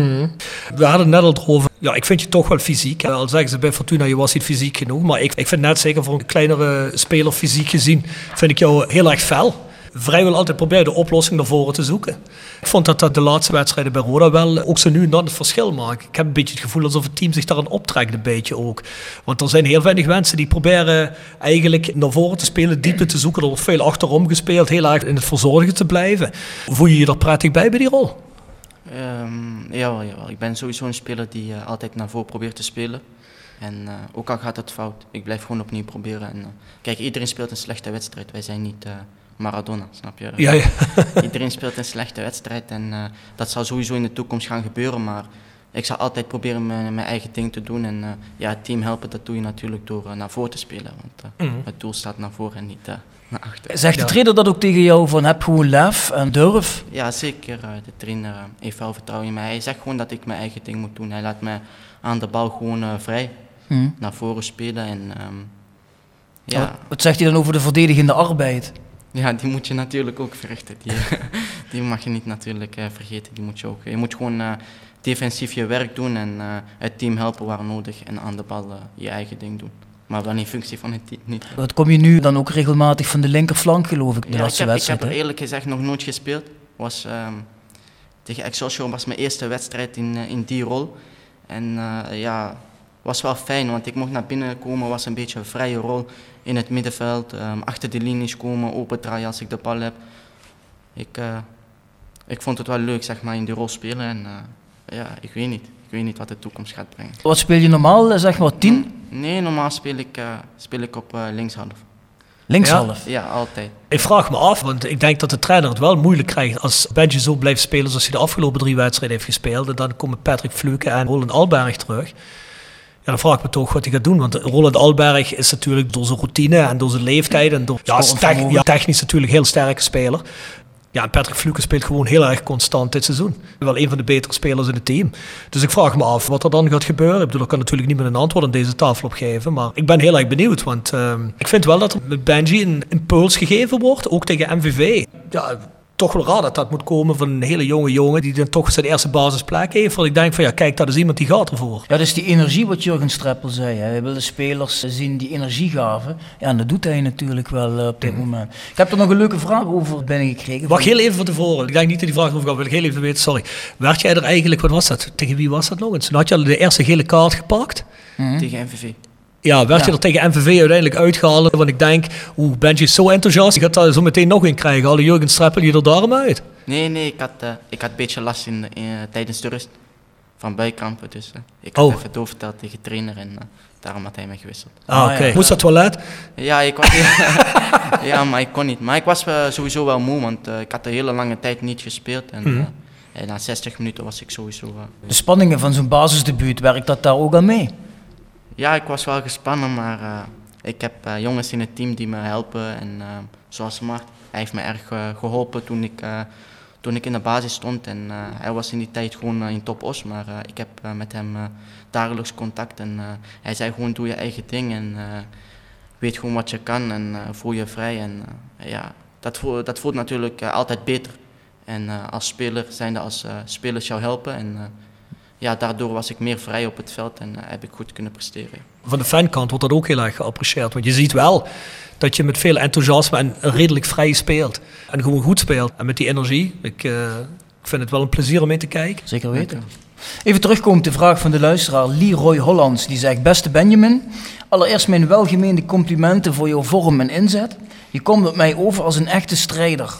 Speaker 2: We hadden net al over. Ja, ik vind je toch wel fysiek. Al zeggen ze bij Fortuna, je was niet fysiek genoeg. Maar ik, ik vind net zeker voor een kleinere speler fysiek gezien, vind ik jou heel erg fel. Vrijwel altijd probeer de oplossing naar voren te zoeken. Ik vond dat dat de laatste wedstrijden bij Roda wel ook zo nu en dan het verschil maakt. Ik heb een beetje het gevoel alsof het team zich daaraan optrekt een beetje ook. Want er zijn heel weinig mensen die proberen eigenlijk naar voren te spelen, diepte te zoeken. Er wordt veel achterom gespeeld, heel erg in het verzorgen te blijven. Voel je je er prettig bij bij die rol?
Speaker 4: Ehm, jawel. Ik ben sowieso een speler die eh, altijd naar voren probeert te spelen. En eh, ook al gaat het fout, ik blijf gewoon opnieuw proberen. En, eh, kijk, iedereen speelt een slechte wedstrijd. Wij zijn niet eh, Maradona, snap je?
Speaker 2: Ja, ja.
Speaker 4: iedereen speelt een slechte wedstrijd en eh, dat zal sowieso in de toekomst gaan gebeuren. Maar ik zal altijd proberen mijn, mijn eigen ding te doen. En eh, ja, het team helpen, dat doe je natuurlijk door eh, naar voren te spelen. Want
Speaker 2: Mhm.
Speaker 4: het doel staat naar voren en niet naar achter.
Speaker 3: Zegt de
Speaker 2: Ja.
Speaker 3: trainer dat ook tegen jou van heb gewoon lef en durf?
Speaker 4: Ja, zeker. De trainer heeft wel vertrouwen in mij. Hij zegt gewoon dat ik mijn eigen ding moet doen. Hij laat mij aan de bal gewoon vrij
Speaker 3: Hm.
Speaker 4: naar voren spelen. En ehm, ja,
Speaker 3: Wat, wat zegt hij dan over de verdedigende arbeid?
Speaker 4: Ja, die moet je natuurlijk ook verrichten. Die, die mag je niet natuurlijk eh, vergeten. Die moet je, ook, je moet gewoon eh, defensief je werk doen en eh, het team helpen waar nodig. En aan de bal je eigen ding doen. Maar wel in functie van het team niet.
Speaker 3: Wat kom je nu dan ook regelmatig van de linkerflank, geloof ik, de
Speaker 4: Ja, ik,
Speaker 3: laatste
Speaker 4: heb, ik
Speaker 3: wedstrijd?
Speaker 4: heb er
Speaker 3: hè?
Speaker 4: eerlijk gezegd nog nooit gespeeld. Was, ehm, tegen Excelsior was mijn eerste wedstrijd in, in die rol. En ja, was wel fijn, want ik mocht naar binnen komen, was een beetje een vrije rol in het middenveld. ehm, achter de linies komen, open draaien als ik de bal heb. Ik, eh, ik vond het wel leuk, zeg maar, in die rol spelen. En eh, ja, ik weet niet. Ik weet niet wat de toekomst gaat brengen.
Speaker 3: Wat speel je normaal, eh, zeg maar, tien?
Speaker 4: Nee, normaal speel ik, speel ik op linkshalf.
Speaker 3: Linkshalf.
Speaker 4: Ja, altijd.
Speaker 2: Ik vraag me af, want ik denk dat de trainer het wel moeilijk krijgt als Benji zo blijft spelen zoals hij de afgelopen drie wedstrijden heeft gespeeld. En dan komen Patrick Fluke en Roland Alberg terug. Ja, dan vraag ik me toch wat hij gaat doen. Want Roland Alberg is natuurlijk door zijn routine en door zijn leeftijd en door ja, is ja, technisch natuurlijk heel sterke speler. Ja, en Patrick Fluke speelt gewoon heel erg constant dit seizoen. Wel een van de betere spelers in het team. Dus ik vraag me af wat er dan gaat gebeuren. Ik bedoel, ik kan natuurlijk niet meer een antwoord aan deze tafel op geven. Maar ik ben heel erg benieuwd. Want ehm, ik vind wel dat er met Benji een impuls gegeven wordt. Ook tegen MVV. Ja, toch wel raar dat dat moet komen van een hele jonge jongen die dan toch zijn eerste basisplek heeft. Want ik denk van ja, kijk, dat is iemand die gaat ervoor.
Speaker 3: Ja, dus die energie wat Jurgen Streppel zei. Hè. Hij wil de spelers zien die energie gaven. Ja, en dat doet hij natuurlijk wel eh, op dit moment. Ik heb er nog een leuke vraag over binnengekregen.
Speaker 2: Wacht heel even van tevoren. Ik denk niet dat die vraag over gaat. Wil ik heel even weten, sorry. Werd jij er eigenlijk, wat was dat? Tegen wie was dat nog eens? Toen had je al de eerste gele kaart gepakt.
Speaker 4: Tegen MVV.
Speaker 2: Ja, werd je er tegen MVV uiteindelijk uitgehaald? Want ik denk, hoe ben je zo enthousiast? Je gaat daar zo meteen nog in krijgen. Alle Jurgen Streppel je er daarom uit.
Speaker 4: Nee, nee, ik had, eh, ik had een beetje last in, eh, tijdens de rust van buikkrampen. Dus eh, ik had
Speaker 2: Oh.
Speaker 4: even doorverteld tegen de trainer en daarom had hij mij gewisseld.
Speaker 2: Ah,
Speaker 3: Ah, ja.
Speaker 2: Moest dat toilet?
Speaker 4: Ja, ik was, ja, maar ik kon niet. Maar ik was sowieso wel moe, want ik had een hele lange tijd niet gespeeld. En,
Speaker 2: Mhm.
Speaker 4: en na 60 minuten was ik sowieso...
Speaker 3: De spanningen van zo'n basisdebuut, werkt dat daar ook aan mee?
Speaker 4: Ja, ik was wel gespannen, maar eh, ik heb eh, jongens in het team die me helpen. En eh, zoals Mart, hij heeft me erg eh, geholpen toen ik, toen ik in de basis stond. En hij was in die tijd gewoon in top os, maar ik heb met hem dagelijks contact. En hij zei gewoon doe je eigen ding en weet gewoon wat je kan en voel je vrij. En ja, dat, voelt, dat voelt natuurlijk altijd beter. En als speler zijn als spelers jou helpen. En ja, daardoor was ik meer vrij op het veld en eh, heb ik goed kunnen presteren.
Speaker 2: Van de fankant wordt dat ook heel erg geapprecieerd. Want je ziet wel dat je met veel enthousiasme en redelijk vrij speelt. En gewoon goed speelt. En met die energie. Ik, eh, ik vind het wel een plezier om mee te kijken.
Speaker 3: Zeker weten. Even terugkomen op de vraag van de luisteraar Leroy Hollands. Die zegt, beste Benjamin, allereerst mijn welgemeende complimenten voor jouw vorm en inzet. Je komt op mij over als een echte strijder.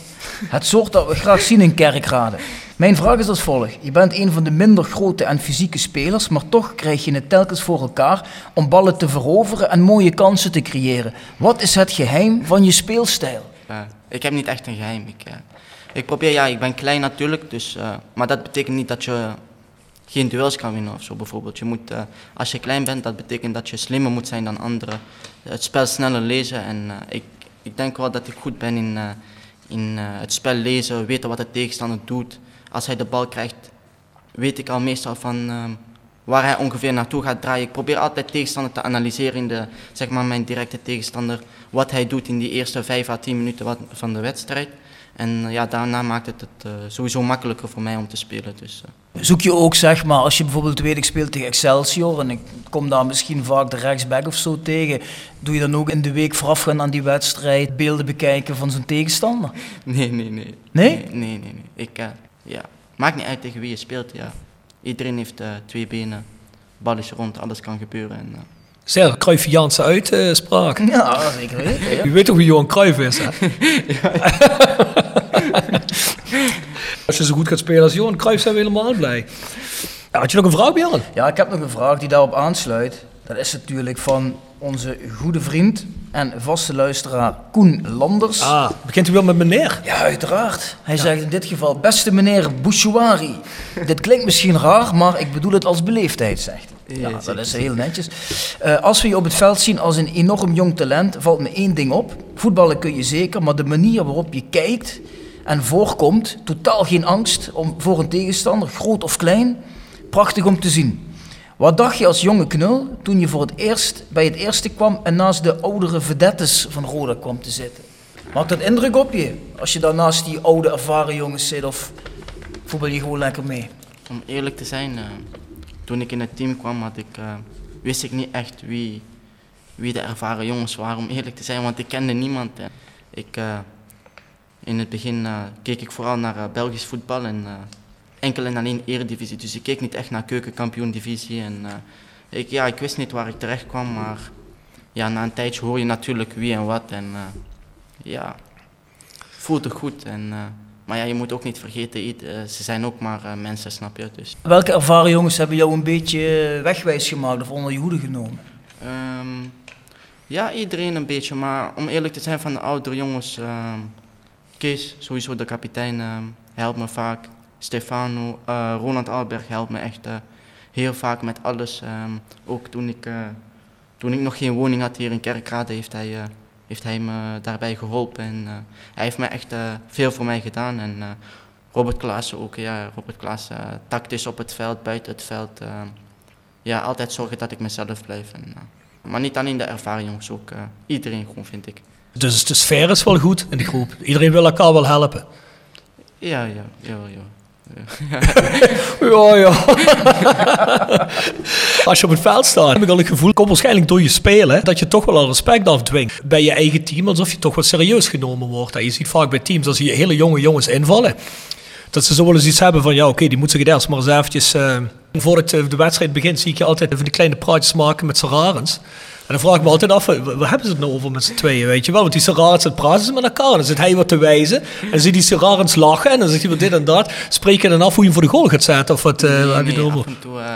Speaker 3: Het soort dat we graag zien in kerkraden. Mijn vraag is als volgt. Je bent een van de minder grote en fysieke spelers, maar toch krijg je het telkens voor elkaar om ballen te veroveren en mooie kansen te creëren. Wat is het geheim van je speelstijl?
Speaker 4: Ja, ik heb niet echt een geheim. Ik, eh, ik probeer, ja, ik ben klein natuurlijk, dus, eh, maar dat betekent niet dat je geen duels kan winnen of zo bijvoorbeeld. Je moet, eh, als je klein bent, dat betekent dat je slimmer moet zijn dan anderen. Het spel sneller lezen en eh, ik, ik denk wel dat ik goed ben in, eh, in eh, het spel lezen, weten wat de tegenstander doet. Als hij de bal krijgt, weet ik al meestal van ehm, waar hij ongeveer naartoe gaat draaien. Ik probeer altijd tegenstander te analyseren in de, zeg maar mijn directe tegenstander, wat hij doet in die eerste 5 à 10 minuten van de wedstrijd. En eh, ja, daarna maakt het het eh, sowieso makkelijker voor mij om te spelen. Dus, eh,
Speaker 3: Zoek je ook, zeg maar, als je bijvoorbeeld weet ik speel tegen Excelsior en ik kom daar misschien vaak de rechtsback of zo tegen, doe je dan ook in de week voorafgaand aan die wedstrijd beelden bekijken van zo'n tegenstander?
Speaker 4: nee, nee, nee.
Speaker 3: Nee?
Speaker 4: Nee, nee, nee. nee. Ik, ja. Maakt niet uit tegen wie je speelt. Ja. Iedereen heeft eh, twee benen, bal is rond, alles kan gebeuren. En, eh,
Speaker 2: Zeer Cruyffiaanse uitspraak.
Speaker 3: Ja, zeker weten. Ja.
Speaker 2: Je weet toch wie Johan Cruijff is, hè? Als je zo goed gaat spelen als Johan Cruijff, zijn we helemaal blij. Ja, had je nog een vraag, Björn?
Speaker 3: ja, ik heb nog een vraag die daarop aansluit. Dat is natuurlijk van onze goede vriend en vaste luisteraar Koen Landers.
Speaker 2: Ah, begint u wel met meneer?
Speaker 3: Ja, uiteraard. Hij zegt in dit geval, beste meneer Bouchouari. dit klinkt misschien raar, maar ik bedoel het als beleefdheid, zegt hij. Ja, dat is heel netjes. Eh, als we je op het veld zien als een enorm jong talent, valt me één ding op. Voetballen kun je zeker, maar de manier waarop je kijkt en voorkomt, totaal geen angst om, voor een tegenstander, groot of klein, prachtig om te zien. Wat dacht je als jonge knul toen je voor het eerst bij het eerste kwam en naast de oudere vedettes van Roda kwam te zitten? Maakt dat indruk op je als je daar naast die oude ervaren jongens zit of voetbal je gewoon lekker mee?
Speaker 4: om eerlijk te zijn, eh, toen ik in het team kwam, had ik, eh, wist ik niet echt wie, wie de ervaren jongens waren, om eerlijk te zijn, want ik kende niemand. Ik, eh, in het begin eh, keek ik vooral naar eh, Belgisch voetbal en eh, enkel en alleen eredivisie, dus ik keek niet echt naar keukenkampioen-divisie. En, ik, ja, ik wist niet waar ik terecht kwam, maar ja, na een tijdje hoor je natuurlijk wie en wat. En ja, voelt het goed. En, maar ja, je moet ook niet vergeten, ze zijn ook maar mensen, snap je? Dus,
Speaker 3: Welke ervaren jongens hebben jou een beetje wegwijs gemaakt of onder je hoede genomen?
Speaker 4: Ehm, ja, iedereen een beetje, maar om eerlijk te zijn van de oudere jongens, ehm, Kees, sowieso de kapitein, ehm, helpt me vaak. Stefano, eh, Roland Alberg helpt me echt eh, heel vaak met alles. Ehm, ook toen ik, eh, toen ik nog geen woning had hier in Kerkrade, heeft hij, heeft hij me daarbij geholpen. En, hij heeft me echt veel voor mij gedaan. En Robert Klaassen ook, ja, Robert Klaassen, tactisch op het veld, buiten het veld. ehm, ja, altijd zorgen dat ik mezelf blijf. En, maar niet alleen de ervaren jongens, ook iedereen gewoon, vind ik.
Speaker 2: Dus de sfeer is wel goed in de groep. Iedereen wil elkaar wel helpen.
Speaker 4: Ja, ja, ja, ja.
Speaker 2: Ja, ja. Als je op het veld staat, heb ik al het gevoel, komt waarschijnlijk door je spelen, dat je toch wel al respect afdwingt bij je eigen team, alsof je toch wat serieus genomen wordt. En je ziet vaak bij teams, als je hele jonge jongens invallen, dat ze zo wel eens iets hebben van, ja oké, die moet zich eerst maar eens eventjes, eh, voordat de wedstrijd begint, zie ik je altijd even die kleine praatjes maken met Sararens. En dan vraag ik me altijd af, waar hebben ze het nou over met z'n tweeën, weet je wel? Want die Serarens, het praten ze met elkaar. Dan zit hij wat te wijzen. En dan zie die Serarens lachen. En dan zegt hij wat dit en dat. Spreek je dan af hoe je hem voor de goal gaat zetten? Of wat uh,
Speaker 4: Nee,
Speaker 2: heb je
Speaker 4: nee,
Speaker 2: erover?
Speaker 4: af en toe, eh,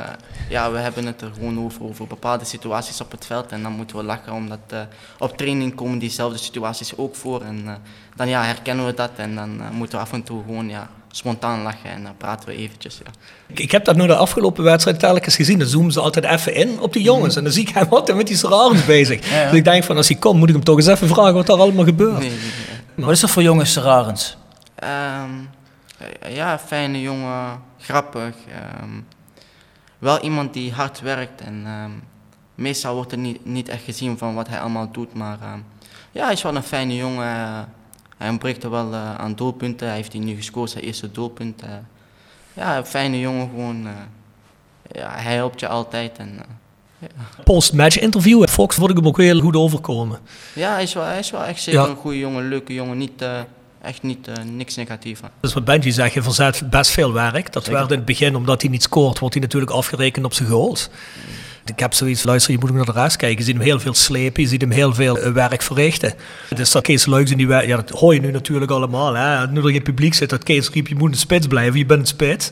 Speaker 4: ja, we hebben het er gewoon over, over bepaalde situaties op het veld. En dan moeten we lachen, omdat eh, op training komen diezelfde situaties ook voor. En eh, dan ja, herkennen we dat en dan eh, moeten we af en toe gewoon ja, spontaan lachen en dan praten we eventjes. Ja.
Speaker 2: Ik, ik heb dat nu de afgelopen wedstrijd telkens gezien. Dan zoomen ze altijd even in op die jongens. En dan zie ik hem altijd met die Serarens bezig.
Speaker 3: Ja, ja.
Speaker 2: Dus ik denk van, als hij komt, moet ik hem toch eens even vragen wat daar allemaal gebeurt.
Speaker 4: Nee, nee, nee.
Speaker 3: Wat is dat voor jongens, Serarens?
Speaker 4: Ehm, eh, ja, fijne jongen, grappig. ehm, wel iemand die hard werkt en ehm, meestal wordt er niet, niet echt gezien van wat hij allemaal doet. Maar ehm, ja, hij is wel een fijne jongen. Hij ontbreekt er wel eh, aan doelpunten. Hij heeft hier nu gescoord zijn eerste doelpunt. eh. ja, een fijne jongen gewoon. eh. ja, hij helpt je altijd. En, eh,
Speaker 2: Post-match interview, Fox, vond ik hem ook heel goed overkomen.
Speaker 4: ja, hij is, wel, hij is wel echt zeker
Speaker 2: Ja.
Speaker 4: een goede jongen, leuke jongen. Niet, echt niet, niks negatief aan.
Speaker 2: Dus wat Benji zegt, je verzet best veel werk. Dat werd in het begin, omdat hij niet scoort, wordt hij natuurlijk afgerekend op zijn goals. Ik heb zoiets, luister, je moet ook naar de rest kijken. Je ziet hem heel veel slepen, je ziet hem heel veel eh, werk verrichten. Dus dat Kees Luiks in die wer- ja, dat hoor je nu natuurlijk allemaal. Hè? Nu er geen publiek zit, dat Kees riep, je moet een spits blijven, je bent een spits.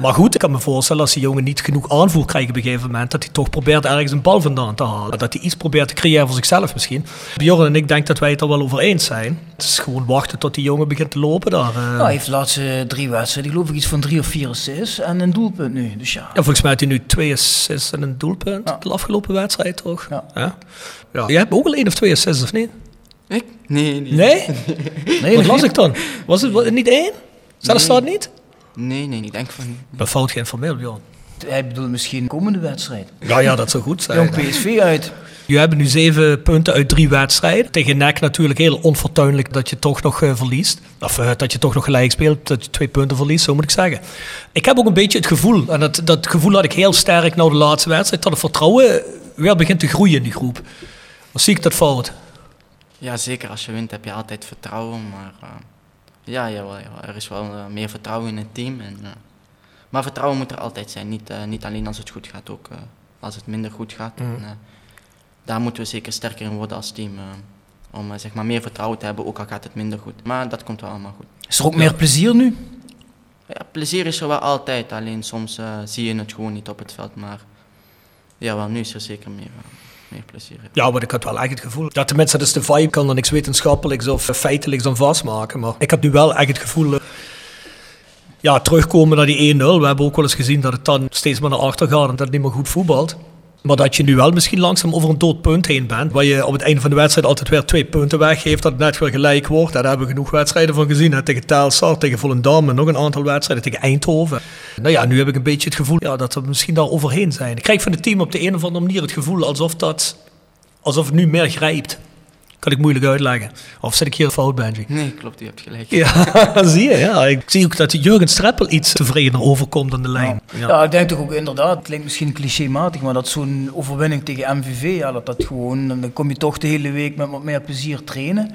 Speaker 2: Maar goed, ik kan me voorstellen als die jongen niet genoeg aanvoer krijgt op een gegeven moment, dat hij toch probeert ergens een bal vandaan te halen. Dat hij iets probeert te creëren voor zichzelf misschien. Bjorn en ik denk dat wij het er wel over eens zijn. Het is gewoon wachten tot die jongen begint te lopen daar. eh.
Speaker 3: Nou, hij heeft de laatste drie wedstrijden, geloof ik, iets van drie of vier assists en een doelpunt nu. Dus ja,
Speaker 2: Ja, volgens mij had hij nu twee assists en een doelpunt
Speaker 3: Ja.
Speaker 2: de afgelopen wedstrijd, toch?
Speaker 3: Ja.
Speaker 2: Ja. ja. Jij hebt ook al één of twee assists, of niet?
Speaker 4: Ik? Nee, nee.
Speaker 2: Nee?
Speaker 3: nee,
Speaker 2: Wat las ik dan? Was het niet één? Zelfs
Speaker 4: Nee.
Speaker 2: staat niet?
Speaker 4: Nee, nee, ik denk van niet.
Speaker 2: Ik ben fout geïnformeerd, Bjorn.
Speaker 3: Hij bedoelt misschien komende wedstrijd.
Speaker 2: Ja, ja, dat zou goed zijn.
Speaker 3: Jong PSV uit.
Speaker 2: Je hebt nu zeven punten uit drie wedstrijden. Tegen NEC natuurlijk heel onfortuinlijk dat je toch nog eh, verliest. Of eh, dat je toch nog gelijk speelt, dat je twee punten verliest, zo moet ik zeggen. Ik heb ook een beetje het gevoel, en dat, dat gevoel had ik heel sterk na de laatste wedstrijd, dat het vertrouwen weer begint te groeien in die groep. Of zie ik dat fout?
Speaker 4: Ja, zeker. Als je wint heb je altijd vertrouwen. Maar eh, ja, jawel, jawel, er is wel meer vertrouwen in het team. En, maar vertrouwen moet er altijd zijn. Niet, niet alleen als het goed gaat, ook als het minder goed gaat.
Speaker 2: Mhm.
Speaker 4: En, daar moeten we zeker sterker in worden als team. eh, om eh, zeg maar meer vertrouwen te hebben, ook al gaat het minder goed. Maar dat komt wel allemaal goed.
Speaker 3: Is er ook meer plezier nu?
Speaker 4: Ja, plezier is er wel altijd. Alleen soms eh, zie je het gewoon niet op het veld. Maar ja, wel, nu is er zeker meer, meer plezier.
Speaker 2: Ja, maar ik had wel echt het gevoel dat tenminste dat is de vibe, kan er niks wetenschappelijks of feitelijks aan vastmaken. Maar ik heb nu wel echt het gevoel, ja, terugkomen naar die 1-0. We hebben ook wel eens gezien dat het dan steeds maar naar achter gaat en dat het niet meer goed voetbalt. Maar dat je nu wel misschien langzaam over een dood punt heen bent. Waar je op het einde van de wedstrijd altijd weer twee punten weggeeft. Dat het net weer gelijk wordt. Daar hebben we genoeg wedstrijden van gezien. Tegen Telstar, tegen Volendam en nog een aantal wedstrijden. Tegen Eindhoven. Nou ja, nu heb ik een beetje het gevoel ja, dat we misschien daar overheen zijn. Ik krijg van het team op de een of andere manier het gevoel alsof, dat, alsof het nu meer grijpt. Kan ik moeilijk uitleggen. Of zit ik hier fout, Benji?
Speaker 4: Nee, klopt, u hebt gelijk.
Speaker 2: Ja, zie je. Ja. Ik zie ook dat Jurgen Streppel iets tevredener overkomt aan de lijn.
Speaker 3: Ja. ik denk toch ook inderdaad, het klinkt misschien clichématig, maar dat zo'n overwinning tegen MVV, ja, dat dat gewoon, dan kom je toch de hele week met wat meer plezier trainen.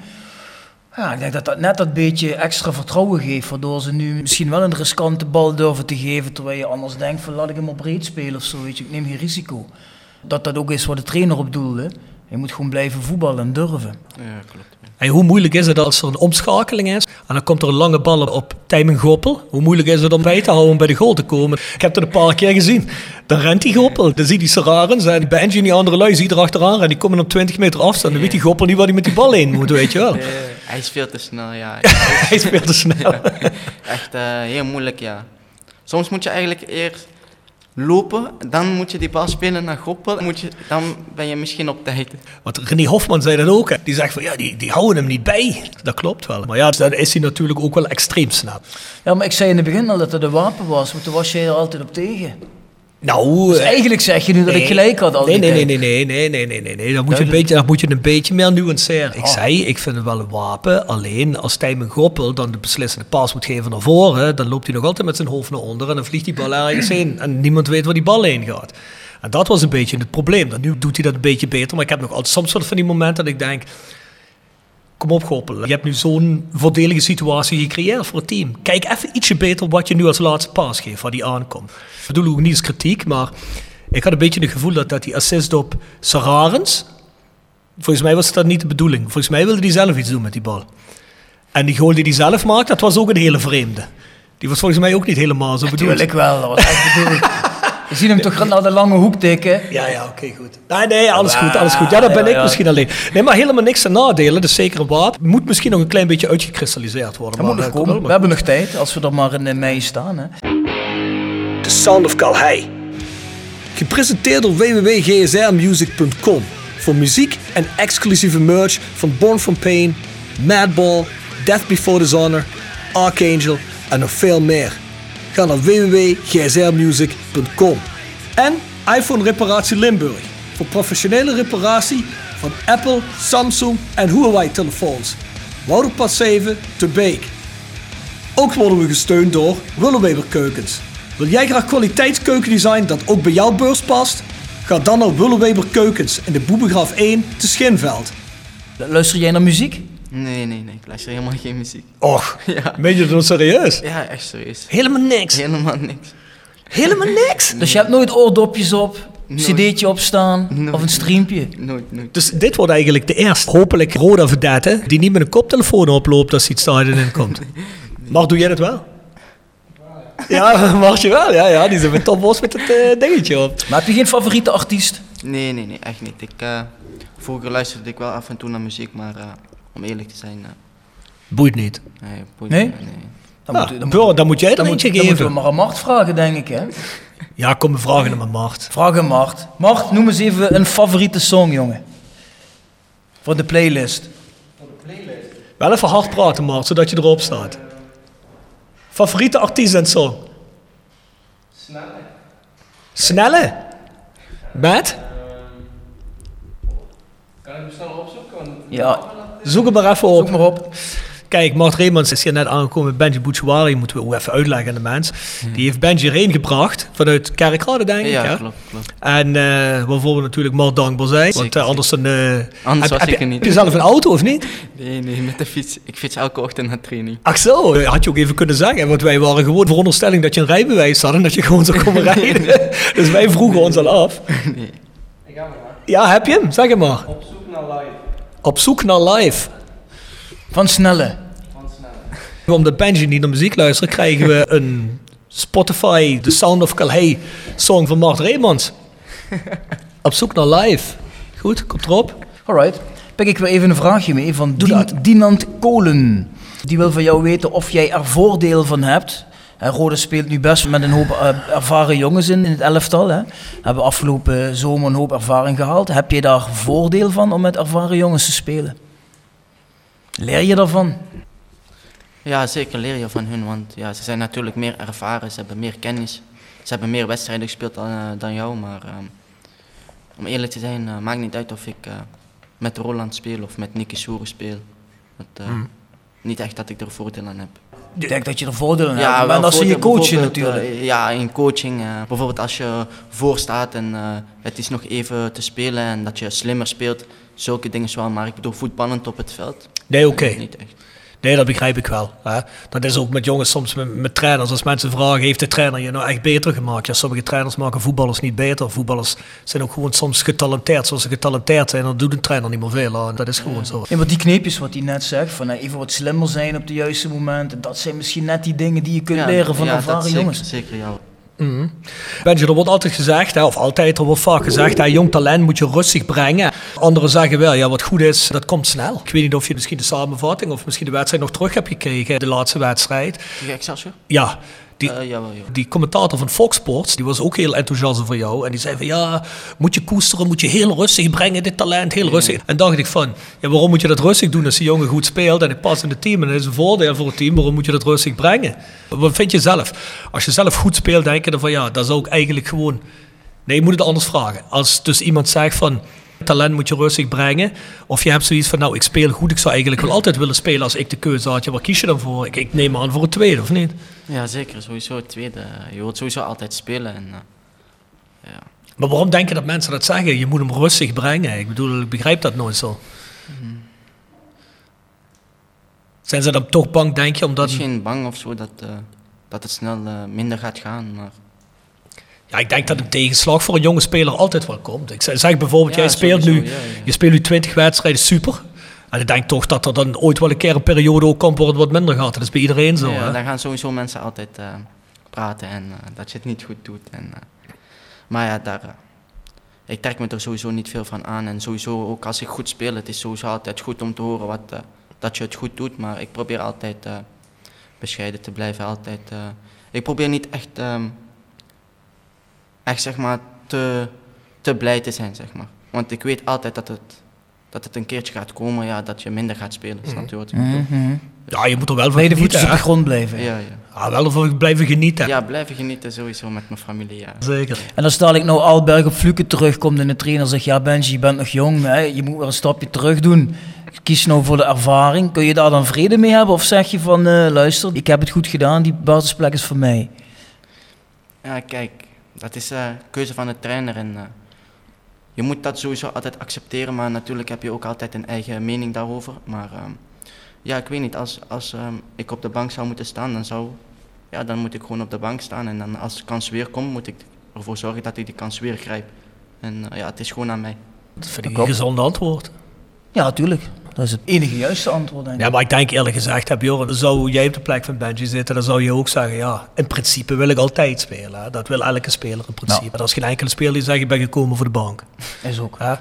Speaker 3: Ja, ik denk dat dat net dat beetje extra vertrouwen geeft, waardoor ze nu misschien wel een riskante bal durven te geven, terwijl je anders denkt van laat ik hem op breed spelen of zo, weet je, ik neem geen risico. Dat dat ook is wat de trainer op doelde. Je moet gewoon blijven voetballen en durven.
Speaker 4: Ja, klopt.
Speaker 2: Hey, hoe moeilijk is het als er een omschakeling is en dan komt er een lange bal op Tijmen Goppel? Hoe moeilijk is het om bij te houden om bij de goal te komen? Ik heb het een paar keer gezien. Dan rent die Goppel. Dan ziet die Serarens en die Benji en die andere lui ziet erachteraan en die komen op 20 meter afstand. Dan weet die Goppel niet waar hij met die bal heen moet, weet je wel.
Speaker 4: Hij is veel te snel, ja.
Speaker 2: Hij speelt te snel.
Speaker 4: Echt eh, heel moeilijk, ja. Soms moet je eigenlijk eerst lopen, dan moet je die bal spelen naar Goppel, moet je, dan ben je misschien op tijd.
Speaker 2: Want René Hofman zei dat ook. Hè. Die zegt van ja, die, die houden hem niet bij. Dat klopt wel. Maar ja, dan is hij natuurlijk ook wel extreem snel.
Speaker 3: Ja, maar ik zei in het begin al dat het een wapen was, want toen was jij er altijd op tegen.
Speaker 2: Nou,
Speaker 3: Dus
Speaker 2: eh,
Speaker 3: eigenlijk zeg je nu dat ik gelijk had al
Speaker 2: Nee,
Speaker 3: die
Speaker 2: nee, nee,
Speaker 3: tijd.
Speaker 2: nee, nee, nee, nee, nee, nee. Dan moet je, een
Speaker 3: Duidelijk.
Speaker 2: beetje, dan moet je een beetje meer nuanceren. Ik
Speaker 3: Oh.
Speaker 2: zei, ik vind het wel een wapen. Alleen als Tijmen Goppel dan de beslissende paas moet geven naar voren, dan loopt hij nog altijd met zijn hoofd naar onder en dan vliegt die bal ergens heen. En niemand weet waar die bal heen gaat. En dat was een beetje het probleem. Dan, nu doet hij dat een beetje beter, maar ik heb nog altijd soms soort van die momenten dat ik denk... Kom op, Goppel. Je hebt nu zo'n voordelige situatie gecreëerd voor het team. Kijk even ietsje beter wat je nu als laatste paas geeft, waar die aankomt. Ik bedoel ook niet als kritiek, maar ik had een beetje het gevoel dat, dat die assist op Sararens... Volgens mij was dat niet de bedoeling. Volgens mij wilde hij zelf iets doen met die bal. En die goal die hij zelf maakte, dat was ook een hele vreemde. Die was volgens mij ook niet helemaal zo bedoeld.
Speaker 3: Natuurlijk wel, dat was echt bedoeld. We zien hem toch naar de lange hoek tikken.
Speaker 2: Ja, ja, oké, goed. Nee, nee, alles goed, alles goed. Ja, dat ben
Speaker 3: Ja,
Speaker 2: ik
Speaker 3: ja.
Speaker 2: misschien alleen. Nee, maar helemaal niks te nadelen. Dat is zeker een wapen. Moet misschien nog een klein beetje uitgekristalliseerd worden.
Speaker 3: Dat moet
Speaker 2: maar,
Speaker 3: nog
Speaker 2: eh,
Speaker 3: komen. We hebben nog tijd, als we er maar in eh, mei staan. Hè.
Speaker 2: The Sound of Calhei. Gepresenteerd door www.gsrmusic.com. Voor muziek en exclusieve merch van Born From Pain, Madball, Death Before Dishonor, Archangel en nog veel meer. Ga naar www.gsrmusic.com. En iPhone Reparatie Limburg. Voor professionele reparatie van Apple, Samsung en Huawei telefoons. Wouderpad 7 te Beek. Ook worden we gesteund door Willeweber Keukens. Wil jij graag kwaliteitskeukendesign dat ook bij jouw beurs past? Ga dan naar Willeweber Keukens in de Boebegraaf 1 te Schinveld.
Speaker 3: Luister jij naar muziek?
Speaker 4: Nee, nee, nee. Ik luister helemaal geen muziek.
Speaker 2: Och,
Speaker 4: Ja.
Speaker 2: meen je dat serieus?
Speaker 4: Ja, echt serieus.
Speaker 2: Helemaal niks.
Speaker 4: Helemaal niks.
Speaker 2: Helemaal niks.
Speaker 3: Dus je hebt nooit oordopjes op,
Speaker 4: Nooit.
Speaker 3: cd'tje opstaan
Speaker 4: Nooit.
Speaker 3: of een streampje?
Speaker 4: Nooit, nooit.
Speaker 2: Dus dit wordt eigenlijk de eerste, hopelijk, rode vedette die niet met een koptelefoon oploopt als hij het stadion inkomt. Maar doe jij dat wel? Ja, mag je wel. Ja, ja, die zijn met Tom Bos met het eh, dingetje op.
Speaker 3: Maar heb je geen favoriete artiest?
Speaker 4: Nee, nee, nee, echt niet. Ik, eh, vroeger luisterde ik wel af en toe naar muziek, maar eh, om eerlijk te zijn,
Speaker 2: Boeit niet.
Speaker 4: nee, boeit
Speaker 3: Nee?
Speaker 4: me, nee.
Speaker 3: Dan,
Speaker 2: Ja,
Speaker 3: moet, dan,
Speaker 2: Bjorn, dan moet jij er
Speaker 3: dan, moet,
Speaker 2: eentje
Speaker 3: dan moeten we
Speaker 2: geven.
Speaker 3: maar aan Mart vragen, denk ik. Hè?
Speaker 2: Ja, kom me vragen naar mijn Mart.
Speaker 3: Vraag aan Mart. Mart, noem eens even een favoriete song, jongen. Voor de playlist.
Speaker 2: Wel even hard praten, Mart, zodat je erop staat. Favoriete artiest en song? Snelle. Snelle? Met?
Speaker 3: Ja,
Speaker 2: Zoek hem maar even op.
Speaker 3: zoek maar op.
Speaker 2: Kijk, Mart Reemans is hier net aangekomen met Benji Bouchouari. Moeten we ook even uitleggen aan de mensen. Die heeft Benji erheen gebracht. Vanuit Kerkrade, denk ik.
Speaker 4: Ja, klopt, klopt.
Speaker 2: En eh, waarvoor we natuurlijk Mart dankbaar zijn. Want eh, anders dan... eh,
Speaker 4: Anders
Speaker 2: heb,
Speaker 4: was
Speaker 2: heb
Speaker 4: ik
Speaker 2: je,
Speaker 4: er niet.
Speaker 2: Heb je zelf een auto of niet?
Speaker 4: Nee, nee, met de fiets. Ik fiets elke ochtend naar training.
Speaker 2: Ach zo, had je ook even kunnen zeggen. Want wij waren gewoon veronderstelling dat je een rijbewijs had en dat je gewoon zou komen rijden. dus wij vroegen ons al af.
Speaker 4: Nee.
Speaker 2: Ja, heb je hem? Zeg hem maar. Op zoek naar live. Op zoek naar live.
Speaker 3: Van Snelle.
Speaker 2: Omdat Benji niet naar muziek luistert, krijgen we een Spotify The Sound of Calais song van Mart Reemans. Op zoek naar live. Goed, komt erop.
Speaker 3: Alright. Pik ik weer even een vraagje mee van
Speaker 2: Doe
Speaker 3: Dien-
Speaker 2: dat.
Speaker 3: Dinant Kolen. Die wil van jou weten of jij er voordeel van hebt. Hè, Rode speelt nu best met een hoop eh, ervaren jongens in, in het elftal. Hè. Hebben afgelopen zomer een hoop ervaring gehaald. Heb je daar voordeel van om met ervaren jongens te spelen? Leer je daarvan?
Speaker 4: Ja, zeker leer je van hun, want ja, ze zijn natuurlijk meer ervaren, ze hebben meer kennis. Ze hebben meer wedstrijden gespeeld dan, eh, dan jou, maar ehm, om eerlijk te zijn, eh, maakt niet uit of ik eh, met Roland speel of met Nicky Soeren speel. Dat, eh,
Speaker 2: Hmm.
Speaker 4: Niet echt dat ik er voordeel aan heb.
Speaker 3: Ik denk dat je er voordeel aan hebt. maar dan zie je coachen natuurlijk.
Speaker 4: eh, ja, in coaching. eh, bijvoorbeeld als je voor staat en eh, het is nog even te spelen en dat je slimmer speelt. Zulke dingen wel, maar ik bedoel voetballend op het veld.
Speaker 2: Nee, oké.
Speaker 4: Niet echt.
Speaker 2: Nee, dat begrijp ik wel. Hè. Dat is ook met jongens soms met, met trainers. Als mensen vragen, heeft de trainer je nou echt beter gemaakt? Ja, sommige trainers maken voetballers niet beter. Voetballers zijn ook gewoon soms getalenteerd. Zoals ze getalenteerd zijn, dan doet een trainer niet meer veel. Dat is gewoon zo.
Speaker 3: Ja, maar die kneepjes wat hij net zegt, van eh, even wat slimmer zijn op de juiste momenten, dat zijn misschien net die dingen die je kunt
Speaker 4: Ja,
Speaker 3: leren van
Speaker 4: ja, dat
Speaker 3: ervaren
Speaker 4: zeker,
Speaker 3: jongens.
Speaker 4: Zeker, ja.
Speaker 2: Benji, er wordt altijd gezegd, hè, of altijd, er wordt vaak gezegd, hè, jong talent moet je rustig brengen. Anderen zeggen wel, ja, wat goed is, dat komt snel. Ik weet niet of je misschien de samenvatting of misschien de wedstrijd nog terug hebt gekregen, de laatste wedstrijd.
Speaker 4: Tegen Excelsior?
Speaker 2: Ja, Die,
Speaker 4: Eh, jawel, jawel.
Speaker 2: die commentator van Fox Sports, die was ook heel enthousiast voor jou. En die zei van ja, moet je koesteren, moet je heel rustig brengen, dit talent, heel rustig. En dacht ik van, ja, waarom moet je dat rustig doen als die jongen goed speelt en hij past in het team en dat is een voordeel voor het team, waarom moet je dat rustig brengen? Wat vind je zelf? Als je zelf goed speelt, denk je dan van ja, dat zou ik eigenlijk gewoon... Nee, je moet het anders vragen. Als dus iemand zegt van, talent moet je rustig brengen. Of je hebt zoiets van, nou, ik speel goed, ik zou eigenlijk wel altijd willen spelen als ik de keuze had. Ja, waar kies je dan voor? Ik, ik neem aan voor het tweede, of niet?
Speaker 4: Ja, zeker. Sowieso het tweede. Je wilt sowieso altijd spelen. En, eh, ja.
Speaker 2: Maar waarom denk je dat mensen dat zeggen? Je moet hem rustig brengen. Ik bedoel, ik begrijp dat nooit zo. Zijn ze dan toch bang, denk je, omdat...
Speaker 4: Misschien bang of zo dat, eh, dat het snel eh, minder gaat gaan. Maar
Speaker 2: Ja, ik denk dat een tegenslag voor een jonge speler altijd wel komt. Ik zeg bijvoorbeeld,
Speaker 4: Ja,
Speaker 2: jij speelt
Speaker 4: sowieso,
Speaker 2: nu,
Speaker 4: ja, ja.
Speaker 2: je speelt nu 20 wedstrijden, super. En ik denk toch dat er dan ooit wel een keer een periode ook komt waar het wat minder gaat. Dat is bij iedereen zo.
Speaker 4: ja, dan gaan sowieso mensen altijd eh, praten en eh, dat je het niet goed doet. En, eh, maar ja, daar, ik trek me er sowieso niet veel van aan. En sowieso ook als ik goed speel, het is sowieso altijd goed om te horen wat, dat je het goed doet. Maar ik probeer altijd bescheiden te blijven. Altijd, ik probeer niet echt, ehm, echt zeg maar, te, te blij te zijn. Zeg maar. Want ik weet altijd dat het, dat het een keertje gaat komen, ja, dat je minder gaat spelen. Snap je wat ik bedoel?
Speaker 3: Mhm.
Speaker 2: Ja, je moet er wel van
Speaker 3: Beide
Speaker 2: genieten.
Speaker 3: voetjes op de grond blijven.
Speaker 4: Ja, ja.
Speaker 2: Wel van blijven genieten.
Speaker 4: ja, blijven genieten sowieso met mijn familie. Ja.
Speaker 2: Zeker.
Speaker 3: En als dadelijk nou Alberg op Fluke terugkomt en de trainer zegt, ja Benji, je bent nog jong, hè, je moet weer een stapje terug doen. Kies nou voor de ervaring. Kun je daar dan vrede mee hebben? Of zeg je van, eh, luister, ik heb het goed gedaan, die basisplek is voor mij.
Speaker 4: Ja, kijk, dat is eh keuze van de trainer en eh, je moet dat sowieso altijd accepteren, maar natuurlijk heb je ook altijd een eigen mening daarover. Maar ehm, ja, ik weet niet, als, als ehm, ik op de bank zou moeten staan, dan zou, ja, dan moet ik gewoon op de bank staan en dan als de kans weer komt, moet ik ervoor zorgen dat ik die kans weer grijp. En eh, ja, het is gewoon aan mij.
Speaker 2: Dat vind ik een gezond antwoord.
Speaker 3: Ja, natuurlijk. Dat is het enige juiste antwoord, denk ik.
Speaker 2: Ja, maar ik denk eerlijk gezegd, heb Joren, zou jij op de plek van Benji zitten, dan zou je ook zeggen, ja, in principe wil ik altijd spelen. Hè. Dat wil elke speler in principe. Er is geen enkele speler die zegt, ik ben gekomen voor de bank.
Speaker 3: Is ook.
Speaker 2: Hè.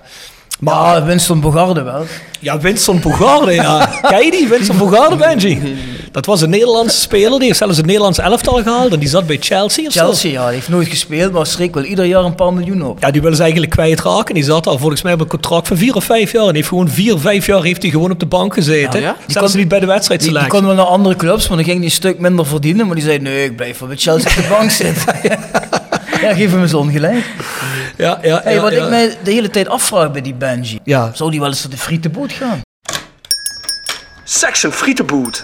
Speaker 3: Maar Winston Bogarde wel.
Speaker 2: Ja, Winston Bogarde, ja. Ken je die? Winston Bogarde, Benji? Dat was een Nederlandse speler, die heeft zelfs een Nederlands elftal gehaald en die zat bij Chelsea of zo.
Speaker 3: Chelsea, ja, die heeft nooit gespeeld, maar schrik wel ieder jaar een paar miljoen op.
Speaker 2: Ja, die willen ze eigenlijk kwijtraken. Die zat al volgens mij op een contract van vier of vijf jaar. En heeft gewoon vier, vijf jaar heeft hij gewoon op de bank gezeten.
Speaker 4: Ja, ja?
Speaker 2: Die Zelfs niet bij de wedstrijd
Speaker 3: Die, die kon wel naar andere clubs, maar dan ging hij een stuk minder verdienen. Maar die zei, nee, ik blijf wel bij Chelsea op de bank zitten. ja, geef hem eens ongelijk.
Speaker 2: Ja, ja,
Speaker 3: Hey, wat
Speaker 2: ja.
Speaker 3: ik mij de hele tijd afvraag bij die Benji.
Speaker 2: Ja.
Speaker 3: Zou die wel eens naar de frietenboot gaan?
Speaker 2: Section Frietenboot.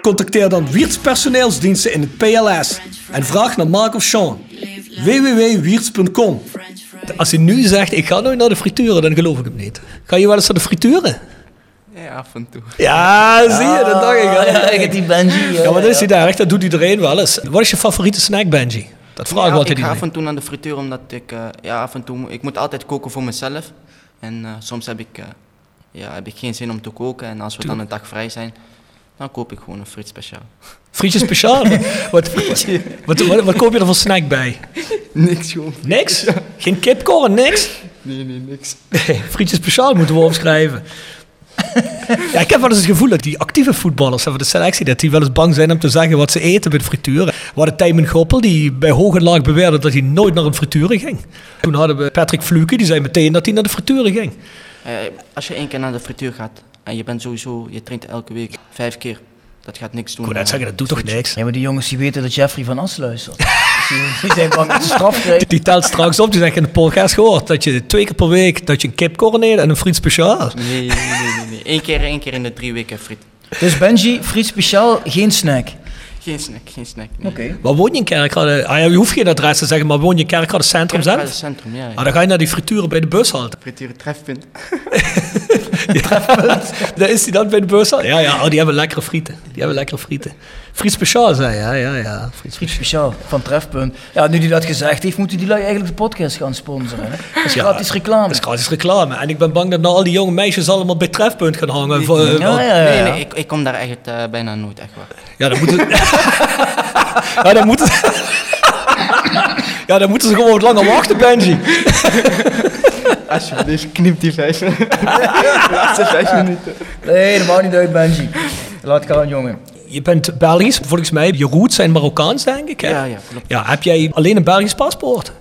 Speaker 2: Contacteer dan Wiertz Personeelsdiensten in het PLS en vraag naar Mark of Sean. www.wiertz.com Als hij nu zegt, ik ga nooit naar de frituren, dan geloof ik hem niet. Ga je wel eens naar de frituren?
Speaker 4: Ja, af en toe.
Speaker 2: Ja, zie je, dat dacht ik al.
Speaker 3: Ja, ik heb die Benji.
Speaker 2: Ja, maar dat is hij daar, echt, dat doet iedereen wel eens. Wat is je favoriete snack, Benji? Dat vraag ik altijd
Speaker 4: ik ga af
Speaker 2: iedereen.
Speaker 4: en toe naar de frituur omdat ik, eh, ja, af en toe, ik moet altijd koken voor mezelf. En eh, soms heb ik, eh, ja, heb ik geen zin om te koken en als we dan een dag vrij zijn, dan koop ik gewoon een friet speciaal.
Speaker 2: Frietje speciaal? wat, wat, wat, wat, wat koop je er voor snack bij?
Speaker 4: Niks gewoon.
Speaker 2: Niks? Geen kipkorn, niks?
Speaker 4: Nee, nee, niks.
Speaker 2: Nee, frietje speciaal moeten we opschrijven. ja, ik heb wel eens het gevoel dat die actieve voetballers van de selectie, dat die wel eens bang zijn om te zeggen wat ze eten bij de frituur. We hadden Tijmen Goppel, die bij hoog en laag beweerde dat hij nooit naar een frituur ging. Toen hadden we Patrick Fluke, die zei meteen dat hij naar de frituur ging.
Speaker 4: Eh, als je één keer naar de frituur gaat en je bent sowieso, je traint elke week vijf keer, dat gaat niks doen.
Speaker 2: Ik
Speaker 4: eh,
Speaker 2: zeggen, dat doet toch niks?
Speaker 3: Ja, maar die jongens die weten dat Jeffrey van As luistert. Die- zijn bang dat ze straf krijgen.
Speaker 2: Die telt straks op, die zegt in de podcast gehoord dat je twee keer per week dat je een kipkorn eet en een friet speciaal.
Speaker 4: Nee, nee, nee, nee, nee. Eén keer, één keer in de drie weken friet.
Speaker 3: Dus Benji, friet speciaal, geen snack.
Speaker 4: Geen snack, geen snack. Nee.
Speaker 3: Oké.
Speaker 2: Waar woon je in Kerkrade? Ah, ja, je hoeft geen adres te zeggen, maar woon je in Kerkrade Centrum
Speaker 4: Kerkrade
Speaker 2: zelf?
Speaker 4: centrum, ja. ja.
Speaker 2: Ah, dan ga je naar die frituren bij de bushalte.
Speaker 4: Frituur trefpunt.
Speaker 2: Daar is hij dan bij de bus al? Ja, ja, oh, die hebben lekkere frieten. Die hebben lekkere frieten. Fries Speciaal zei ja, ja, ja. Fries
Speaker 3: Friet speciaal van Trefpunt. Ja, nu hij dat gezegd heeft, moeten die lui eigenlijk de podcast gaan sponsoren. Hè? Dat is
Speaker 2: Ja,
Speaker 3: gratis reclame.
Speaker 2: Dat is gratis reclame. En ik ben bang dat nou al die jonge meisjes allemaal bij Trefpunt gaan hangen. Voor, eh,
Speaker 3: Ja, ja, ja.
Speaker 4: Nee, nee, ik, ik kom daar echt eh, bijna nooit echt waar.
Speaker 2: Ja, dan moeten ja, dan moeten Ja, dan moeten ze gewoon wat langer wachten, Benji.
Speaker 5: Alsjeblieft, knip die vijf. Laatste vijf minuten.
Speaker 3: Nee, dat maakt niet uit, Benji. Laat gaan, jongen.
Speaker 2: Je bent Belgisch, volgens mij. Je roots zijn Marokkaans, denk ik. Hè?
Speaker 4: Ja, ja, klopt.
Speaker 2: Ja, heb jij alleen een Belgisch paspoort?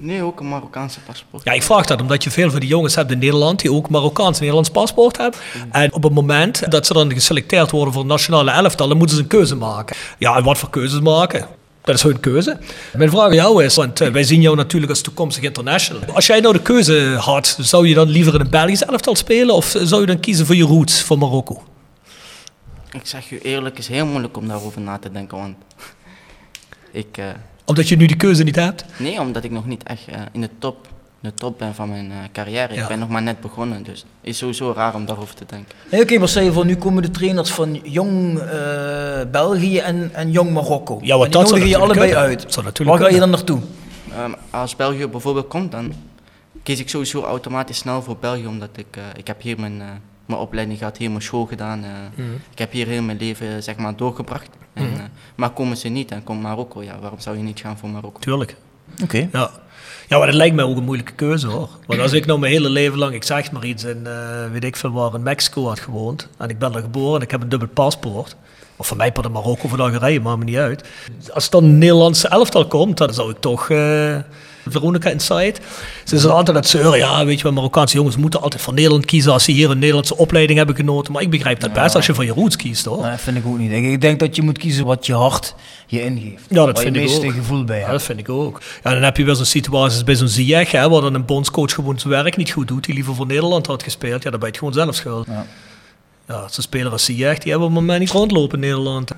Speaker 4: Nee, ook een Marokkaanse paspoort.
Speaker 2: Ja, ik vraag dat omdat je veel van die jongens hebt in Nederland die ook Marokkaans en Nederlands paspoort hebben. En op het moment dat ze dan geselecteerd worden voor nationale elftal, dan moeten ze een keuze maken. Ja, en wat voor keuzes maken? Dat is hun keuze. Mijn vraag aan jou is, want eh, wij zien jou natuurlijk als toekomstig international. Als jij nou de keuze had, zou je dan liever in een Belgisch elftal spelen of zou je dan kiezen voor je roots, voor Marokko?
Speaker 4: Ik zeg je eerlijk, het is heel moeilijk om daarover na te denken, want ik... eh,
Speaker 2: Omdat je nu die keuze niet hebt?
Speaker 4: nee, omdat ik nog niet echt eh, in de top, in de top ben van mijn eh, carrière.
Speaker 2: Ja.
Speaker 4: Ik ben nog maar net begonnen, dus het is sowieso raar om daarover te denken.
Speaker 3: Nee, Oké, maar stel je voor, nu komen de trainers van jong eh, België en, en jong Marokko.
Speaker 2: Ja,
Speaker 3: die
Speaker 2: dat
Speaker 3: nodigen je
Speaker 2: natuurlijk
Speaker 3: allebei
Speaker 2: kunnen.
Speaker 3: uit. Waar ga je dan naartoe?
Speaker 4: Ehm, als België bijvoorbeeld komt, dan kies ik sowieso automatisch snel voor België, omdat ik, eh, ik heb hier mijn, eh, mijn opleiding gehad, hier mijn school gedaan. eh,
Speaker 2: Mhm.
Speaker 4: Ik heb hier heel mijn leven zeg maar, doorgebracht. En,
Speaker 2: Mhm.
Speaker 4: eh, maar komen ze niet en komt Marokko, ja, waarom zou je niet gaan voor Marokko?
Speaker 2: Tuurlijk.
Speaker 3: Oké.
Speaker 2: Ja. Ja, maar dat lijkt mij ook een moeilijke keuze hoor. Want als ik nou mijn hele leven lang, ik zeg maar iets, in eh, weet ik veel waar, in Mexico had gewoond. En ik ben er geboren en ik heb een dubbel paspoort. Of voor mij in Marokko of Algerije, maakt me niet uit. Als dan een Nederlandse elftal komt, dan zou ik toch... Veronica Inside. Ze zijn altijd het zeuren. Ja, weet je wel, Marokkaanse jongens moeten altijd voor Nederland kiezen als ze hier een Nederlandse opleiding hebben genoten. Maar ik begrijp dat best als je voor je roots kiest hoor.
Speaker 3: Nee, vind ik ook niet. Ik, denk dat je moet kiezen wat je hart je ingeeft.
Speaker 2: Ja, dat vind ik
Speaker 3: het meeste
Speaker 2: ook.
Speaker 3: gevoel bij
Speaker 2: Ja, dat vind ik ook. Ja, dan heb je weer zo'n situatie als bij zo'n Ziyech, hè, waar dan een bondscoach gewoon zijn werk niet goed doet, die liever voor Nederland had gespeeld. Ja, dan ben je het gewoon zelf schuld.
Speaker 3: Ja.
Speaker 2: Ja, zo'n speler als Ziyech, die hebben op het moment niet rondlopen in Nederland.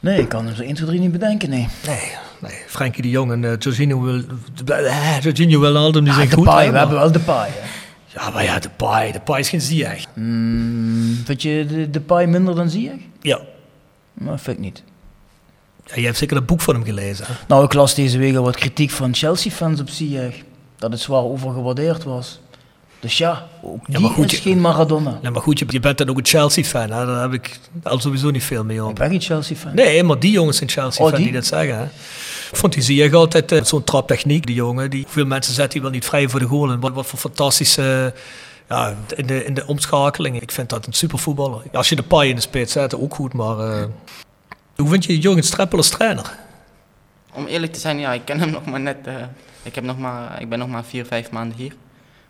Speaker 3: Nee, ik kan er zo 1, 2, 3 niet bedenken, nee.
Speaker 2: Nee, nee. Frenkie de Jong en uh, Jorginho, wil, uh, Jorginho Wijnaldum, die zijn
Speaker 3: de
Speaker 2: goed.
Speaker 3: paai,
Speaker 2: hè,
Speaker 3: we hebben
Speaker 2: maar-
Speaker 3: wel de paai. hè.
Speaker 2: Ja, maar ja, de paai, de paai is geen Ziyech.
Speaker 3: Mm, vind je de, de paai minder dan Ziyech?
Speaker 2: Ja.
Speaker 3: Nou, vind ik niet.
Speaker 2: ja, je hebt zeker dat boek van hem gelezen. Hè?
Speaker 3: Nou, ik las deze week al wat kritiek van Chelsea-fans op Ziyech. Dat het zwaar overgewaardeerd was. Dus ja, ook
Speaker 2: Ja,
Speaker 3: die
Speaker 2: maar goed,
Speaker 3: is
Speaker 2: je-
Speaker 3: geen Maradona.
Speaker 2: Nee, maar goed, je, je bent dan ook een Chelsea-fan, daar heb ik al sowieso niet veel mee
Speaker 3: Ik
Speaker 2: op.
Speaker 3: ben geen Chelsea-fan.
Speaker 2: Nee, maar die jongens zijn Chelsea-fan
Speaker 3: Oh, die?
Speaker 2: die? dat zeggen. Hè? Ik vond die Ziyech altijd eh, zo'n traptechniek, die jongen. Die, hoeveel mensen zet hij wel niet vrij voor de goal. En wat, wat voor fantastische... ja, in de, in de omschakeling. Ik vind dat een supervoetballer. Als je de paai in de spits zet, ook goed. Maar eh, hoe vind je Jurgen Streppel als trainer?
Speaker 4: Om eerlijk te zijn, ja, ik ken hem nog maar net. eh, ik, heb nog maar, ik ben nog maar vier, vijf maanden hier.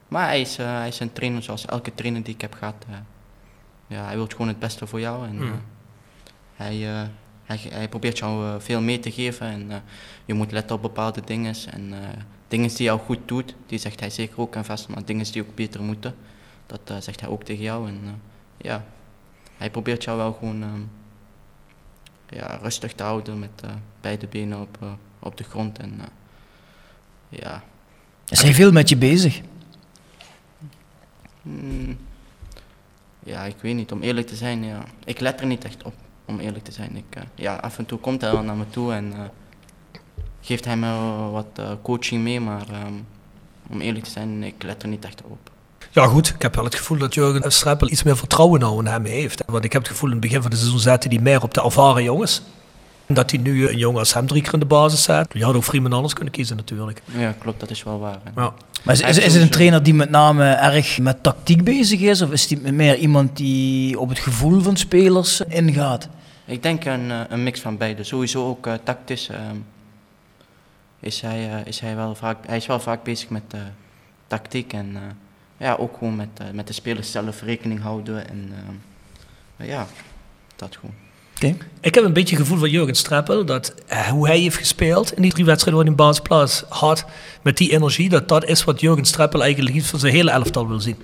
Speaker 4: Maar hij is, eh, hij is een trainer zoals elke trainer die ik heb gehad. eh. ja, hij wil gewoon het beste voor jou. En,
Speaker 2: Mm.
Speaker 4: eh, hij, eh, hij, hij probeert jou veel mee te geven. En eh, je moet letten op bepaalde dingen. En eh, dingen die jou goed doet, die zegt hij zeker ook aan vast. Maar dingen die ook beter moeten, dat eh, zegt hij ook tegen jou. En eh, ja, hij probeert jou wel gewoon ehm, ja, rustig te houden met eh, beide benen op, op de grond. En eh, ja,
Speaker 3: Is hij veel met je bezig?
Speaker 4: Mm, ja, ik weet niet, om eerlijk te zijn, ja, ik let er niet echt op, om eerlijk te zijn. Ik, eh, ja, af en toe komt hij wel naar me toe en eh, geeft hij me wat eh, coaching mee, maar ehm, om eerlijk te zijn, ik let er niet echt op.
Speaker 2: Ja goed, ik heb wel het gevoel dat Jurgen Streppel iets meer vertrouwen nou in hem heeft. Want ik heb het gevoel in het begin van de seizoen zette hij meer op de ervaren jongens. Dat hij nu een jongen als hem drie keer in de basis zet. Je had ook Freeman anders kunnen kiezen natuurlijk.
Speaker 4: Ja, klopt, dat is wel waar.
Speaker 2: Ja.
Speaker 3: Maar is, is, het een trainer die met name erg met tactiek bezig is? Of is hij meer iemand die op het gevoel van spelers ingaat?
Speaker 4: Ik denk een, eh, een mix van beide. Sowieso ook eh, tactisch ehm, is, hij, eh, is hij wel vaak, hij is wel vaak bezig met eh, tactiek en eh, ja, ook gewoon met, met de spelers zelf rekening houden en ehm, ja, dat gewoon.
Speaker 2: Ik heb een beetje het gevoel van Jurgen Streppel dat eh, hoe hij heeft gespeeld in die drie wedstrijden waar hij een basisplaats had, met die energie, dat dat is wat Jurgen Streppel eigenlijk iets van zijn hele elftal wil zien.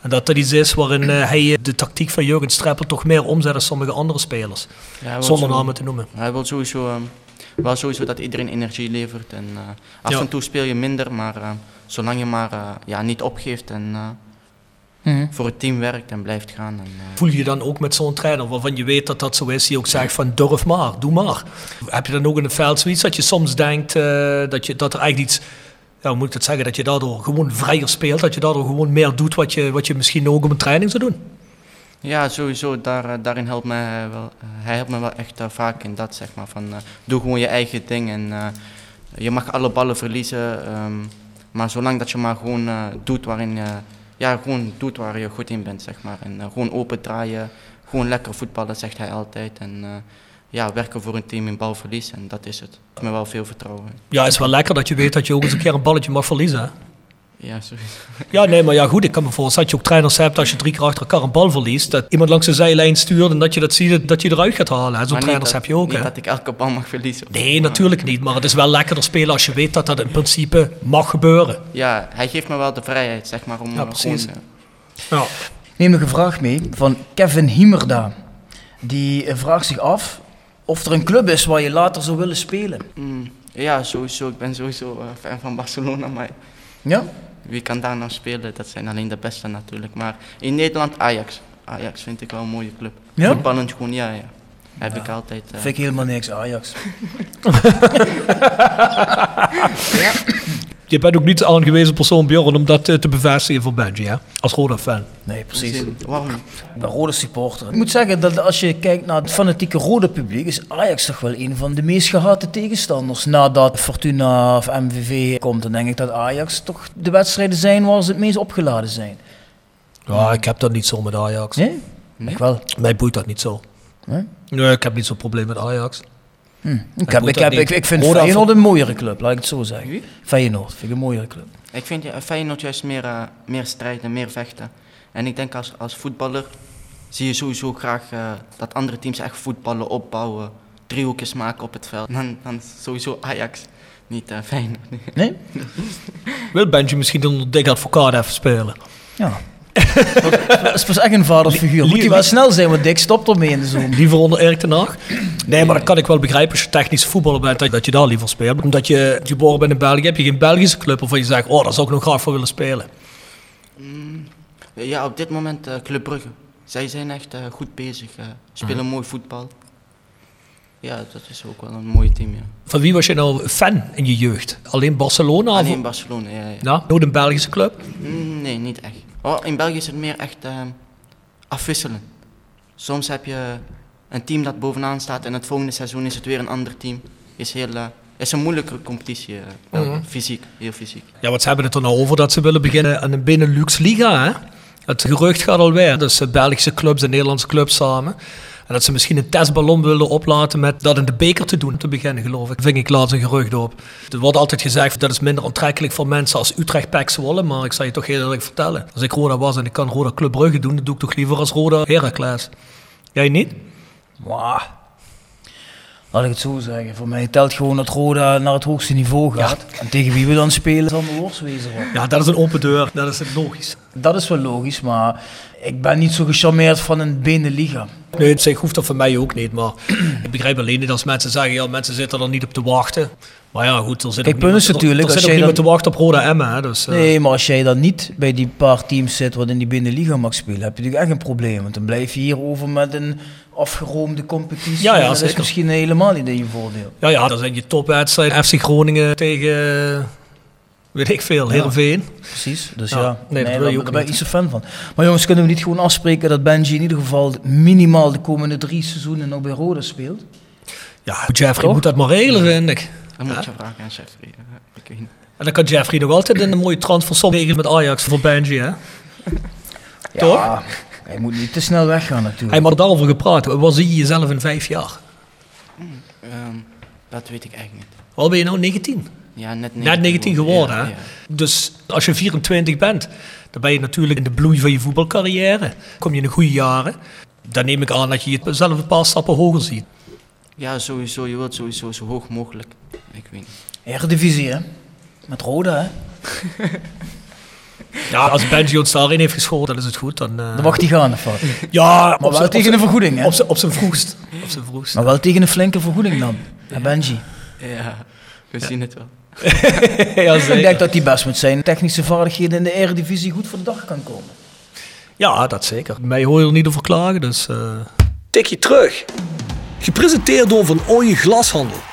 Speaker 2: En dat dat iets is waarin eh, hij de tactiek van Jurgen Streppel toch meer omzet dan sommige andere spelers.
Speaker 4: Ja,
Speaker 2: Zonder
Speaker 4: zo-
Speaker 2: namen te noemen.
Speaker 4: Hij wil sowieso, ehm, wel sowieso dat iedereen energie levert en eh, af
Speaker 2: Ja.
Speaker 4: en toe speel je minder, maar eh, zolang je maar eh, ja, niet opgeeft en
Speaker 3: Mhm.
Speaker 4: voor het team werkt en blijft gaan. En, eh,
Speaker 2: Voel je je dan ook met zo'n trainer waarvan je weet dat dat zo is, die ook zegt van durf maar, doe maar. Heb je dan ook in het veld zoiets dat je soms denkt eh, dat, je, dat er eigenlijk iets, ja, hoe moet ik dat zeggen, dat je daardoor gewoon vrijer speelt, dat je daardoor gewoon meer doet wat je, wat je misschien ook op een training zou doen?
Speaker 4: Ja, sowieso. Daar, eh, daarin helpt mij wel. hij helpt me wel echt vaak in dat, zeg maar. Van, doe gewoon je eigen ding en eh, je mag alle ballen verliezen. ehm, maar zolang dat je maar gewoon eh, doet waarin je, ja, gewoon doet waar je goed in bent, zeg maar. En eh, gewoon open draaien, gewoon lekker voetballen, zegt hij altijd. En eh, ja, werken voor een team in balverlies en dat is het. Ik me wel veel vertrouwen.
Speaker 2: Ja, het is wel lekker dat je weet dat je ook eens een keer een balletje mag verliezen.
Speaker 4: Ja, sowieso.
Speaker 2: Ja, nee, maar ja, goed. Ik kan me voorstellen dat je ook trainers hebt als je drie keer achter elkaar een bal verliest. Dat iemand langs de zijlijn stuurt en dat je dat ziet, dat je eruit gaat halen. Zo'n trainers
Speaker 4: dat-
Speaker 2: heb je ook,
Speaker 4: Niet
Speaker 2: hè?
Speaker 4: dat ik elke bal mag verliezen.
Speaker 2: Nee, natuurlijk niet. Maar het is wel lekkerder spelen als je weet dat dat in principe mag gebeuren.
Speaker 4: Ja, hij geeft me wel de vrijheid, zeg maar, om
Speaker 2: Ja, precies.
Speaker 4: gewoon... eh,
Speaker 2: Ja.
Speaker 3: Neem nog een vraag mee van Kevin Hiemerda. Die eh, vraagt zich af of er een club is waar je later zou willen spelen.
Speaker 4: Mm, ja, sowieso. Ik ben sowieso eh, fan van Barcelona, maar
Speaker 3: Ja?
Speaker 4: Wie kan daar nou spelen? Dat zijn alleen de beste natuurlijk. Maar in Nederland Ajax. Ajax vind ik wel een mooie club.
Speaker 3: Ja?
Speaker 4: Voetballend gewoon, ja, ja. Heb ik altijd... eh,
Speaker 3: Vind ik helemaal niks, Ajax.
Speaker 2: Je bent ook niet de aangewezen persoon, Bjorn, om dat eh, te bevestigen voor Benji, hè? Als Roda-fan.
Speaker 3: Nee, precies.
Speaker 4: Waarom? niet?
Speaker 3: Ik ben rode supporter. Ik moet zeggen dat als je kijkt naar het fanatieke rode publiek, is Ajax toch wel een van de meest gehate tegenstanders. Nadat Fortuna of MVV komt, dan denk ik dat Ajax toch de wedstrijden zijn waar ze het meest opgeladen zijn.
Speaker 2: Ja, ik heb dat niet zo met Ajax.
Speaker 3: Nee? Ik wel.
Speaker 2: Mij boeit dat niet zo.
Speaker 3: Nee?
Speaker 2: Nee, ik heb niet zo'n probleem met Ajax.
Speaker 3: Hm. Ik, heb, ik,
Speaker 2: dat
Speaker 3: heb,
Speaker 2: niet.
Speaker 3: ik, ik vind Feyenoord een mooiere club, laat ik het zo zeggen.
Speaker 4: Wie?
Speaker 3: Feyenoord vind ik een mooiere club.
Speaker 4: Ik vind ja, Feyenoord juist meer, eh, meer strijden, meer vechten. En ik denk als, als voetballer zie je sowieso graag eh, dat andere teams echt voetballen, opbouwen, driehoekjes maken op het veld. Dan, dan sowieso Ajax, niet eh, Feyenoord.
Speaker 3: Nee?
Speaker 2: Wil Benji misschien onder dik advocaat even spelen?
Speaker 3: Ja. Dat is pas echt een vaderfiguur. Moet hij wel snel zijn, want Dick stopt ermee in de zomer.
Speaker 2: Liever onder Erik ten Hag? Nee, maar dat kan ik wel begrijpen als je technische voetballer bent, dat, dat je daar liever speelt. Omdat je geboren bent in België, heb je geen Belgische club waarvan je zegt, oh, daar zou ik nog graag voor willen spelen.
Speaker 4: Mm, ja, op dit moment eh, Club Brugge. Zij zijn echt eh, goed bezig, eh, spelen
Speaker 2: Mhm.
Speaker 4: mooi voetbal. Ja, dat is ook wel een mooi team, ja.
Speaker 2: Van wie was je nou fan in je jeugd? Alleen Barcelona? of-
Speaker 4: Alleen Barcelona, ja. ja.
Speaker 2: Ja, nooit een Belgische club?
Speaker 4: Mm, Nee, niet echt. Oh, in België is het meer echt ehm, afwisselen. Soms heb je een team dat bovenaan staat en het volgende seizoen is het weer een ander team. Is heel, eh, is een moeilijke competitie, eh.
Speaker 2: Mhm.
Speaker 4: fysiek, heel fysiek.
Speaker 2: Ja, wat ze hebben het er nou over dat ze willen beginnen aan een Benelux Liga, hè? Het gerucht gaat alweer. Dus de Belgische clubs en Nederlandse clubs samen. En dat ze misschien een testballon willen oplaten met dat in de beker te doen, te beginnen, geloof ik. Ving ik laatst een gerucht op. Er wordt altijd gezegd dat is minder aantrekkelijk voor mensen als Utrecht Pek Zwolle. Maar ik zal je toch heel eerlijk vertellen. Als ik Roda was en ik kan Roda Club Brugge doen, dan doe ik toch liever als Roda Heracles. Jij niet?
Speaker 3: Wauw. Laat ik het zo zeggen. Voor mij telt gewoon dat Roda naar het hoogste niveau gaat. En tegen wie we dan spelen, zal mijn worstwezen worden.
Speaker 2: Ja, dat is een open deur. Dat is het logisch.
Speaker 3: Dat is wel logisch, maar ik ben niet zo gecharmeerd van een Beneliga.
Speaker 2: Nee, op zich hoeft dat voor mij ook niet. Maar ik begrijp alleen niet als mensen zeggen, ja, mensen zitten er niet op te wachten. Maar ja, goed, er zit
Speaker 3: Kijk,
Speaker 2: niemand-
Speaker 3: natuurlijk,
Speaker 2: Er, er
Speaker 3: als
Speaker 2: zit ook
Speaker 3: jij
Speaker 2: niemand
Speaker 3: dan-
Speaker 2: te wachten op Roda Emma. Hè, dus, eh,
Speaker 3: Nee, maar als jij dan niet bij die paar teams zit wat in die Beneliga mag spelen, heb je natuurlijk echt een probleem. Want dan blijf je hierover met een afgeroomde competitie.
Speaker 2: Ja, ja,
Speaker 3: dat is misschien helemaal niet in je voordeel.
Speaker 2: Ja, ja, dan zijn je topwedstrijd FC Groningen tegen, eh, weet ik veel,
Speaker 3: Ja.
Speaker 2: Heerenveen.
Speaker 3: Precies, dus
Speaker 2: Ja,
Speaker 3: ja,
Speaker 2: nee, dat wil je
Speaker 3: daar,
Speaker 2: ook
Speaker 3: daar ben ik zo fan van. Maar jongens, kunnen we niet gewoon afspreken dat Benji in ieder geval minimaal de komende drie seizoenen nog bij Roda speelt?
Speaker 2: Ja, Jeffrey
Speaker 3: Toch?
Speaker 2: moet dat maar regelen, vind ik.
Speaker 4: Dan moet
Speaker 2: Ja.
Speaker 4: je vragen aan Jeffrey. eh.
Speaker 2: En dan kan Jeffrey nog altijd een mooie transfer regelen met Ajax voor Benji, hè? Toch?
Speaker 3: Hij moet niet te snel weggaan natuurlijk.
Speaker 2: Hij had daarover gepraat. Waar zie je jezelf in vijf jaar?
Speaker 4: Ehm, dat weet ik eigenlijk niet.
Speaker 2: Waar ben je nou? 19?
Speaker 4: Ja, net
Speaker 2: Net 19 geworden,
Speaker 4: Ja,
Speaker 2: hè?
Speaker 4: ja.
Speaker 2: Dus als je 24 bent, dan ben je natuurlijk in de bloei van je voetbalcarrière. Kom je in de goede jaren, dan neem ik aan dat je jezelf een paar stappen hoger ziet.
Speaker 4: Ja, sowieso. Je wilt sowieso zo hoog mogelijk. Ik weet niet.
Speaker 3: Eredivisie, hè? Met Roda, hè?
Speaker 2: Ja, als Benji ons daarin heeft geschoten, dan is het goed. Dan, eh,
Speaker 3: Dan mag hij gaan, of wat?
Speaker 2: Ja,
Speaker 3: Maar
Speaker 2: op
Speaker 3: wel tegen een vergoeding, hè?
Speaker 2: Op zijn- Op zijn vroegst. Op zijn vroegst.
Speaker 3: Maar wel tegen een flinke vergoeding dan. hè, Benji.
Speaker 4: Ja, we zien het wel.
Speaker 2: ja,
Speaker 3: Ik denk dat hij best met zijn technische vaardigheden in de Eredivisie goed voor de dag kan komen.
Speaker 2: Ja, dat zeker. Mij hoor je er niet over klagen, dus... eh Tikje terug. Gepresenteerd door Van Ooyen Glashandel.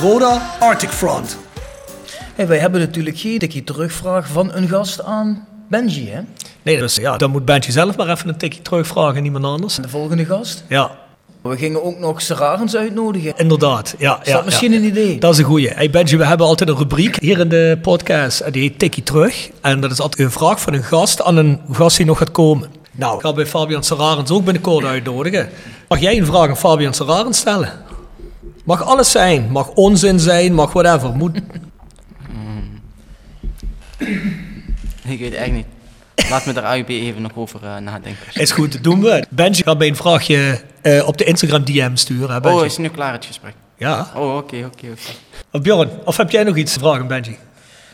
Speaker 2: Roda Arctic Front.
Speaker 3: Hey, wij hebben natuurlijk geen tikje terugvraag van een gast aan Benji, hè?
Speaker 2: Nee, dus ja, dan moet Bentje zelf maar even een tikje terugvragen en niemand anders.
Speaker 3: En de volgende gast?
Speaker 2: Ja,
Speaker 3: We gingen ook nog Serarens uitnodigen.
Speaker 2: inderdaad. Ja,
Speaker 3: Is
Speaker 2: ja,
Speaker 3: dat misschien
Speaker 2: ja.
Speaker 3: een idee?
Speaker 2: Dat is een goeie. Hey Benji, we hebben altijd een rubriek hier in de podcast. En die heet Tikkie Terug. En dat is altijd een vraag van een gast aan een gast die nog gaat komen. Nou, ik ga bij Fabian Serarens ook binnenkort uitnodigen. Mag jij een vraag aan Fabian Serarens stellen? Mag alles zijn. Mag onzin zijn. Mag whatever. Moet...
Speaker 4: Ik weet het echt niet. Laat me daar AUB even nog over eh, nadenken.
Speaker 2: Is goed, dat doen we. Benji gaat mij een vraagje eh, op de Instagram DM sturen. Hè, Benji?
Speaker 4: Oh, is nu klaar het gesprek?
Speaker 2: Ja.
Speaker 4: Oh, oké, oké, oké.
Speaker 2: Of Bjorn, of heb jij nog iets te vragen, Benji?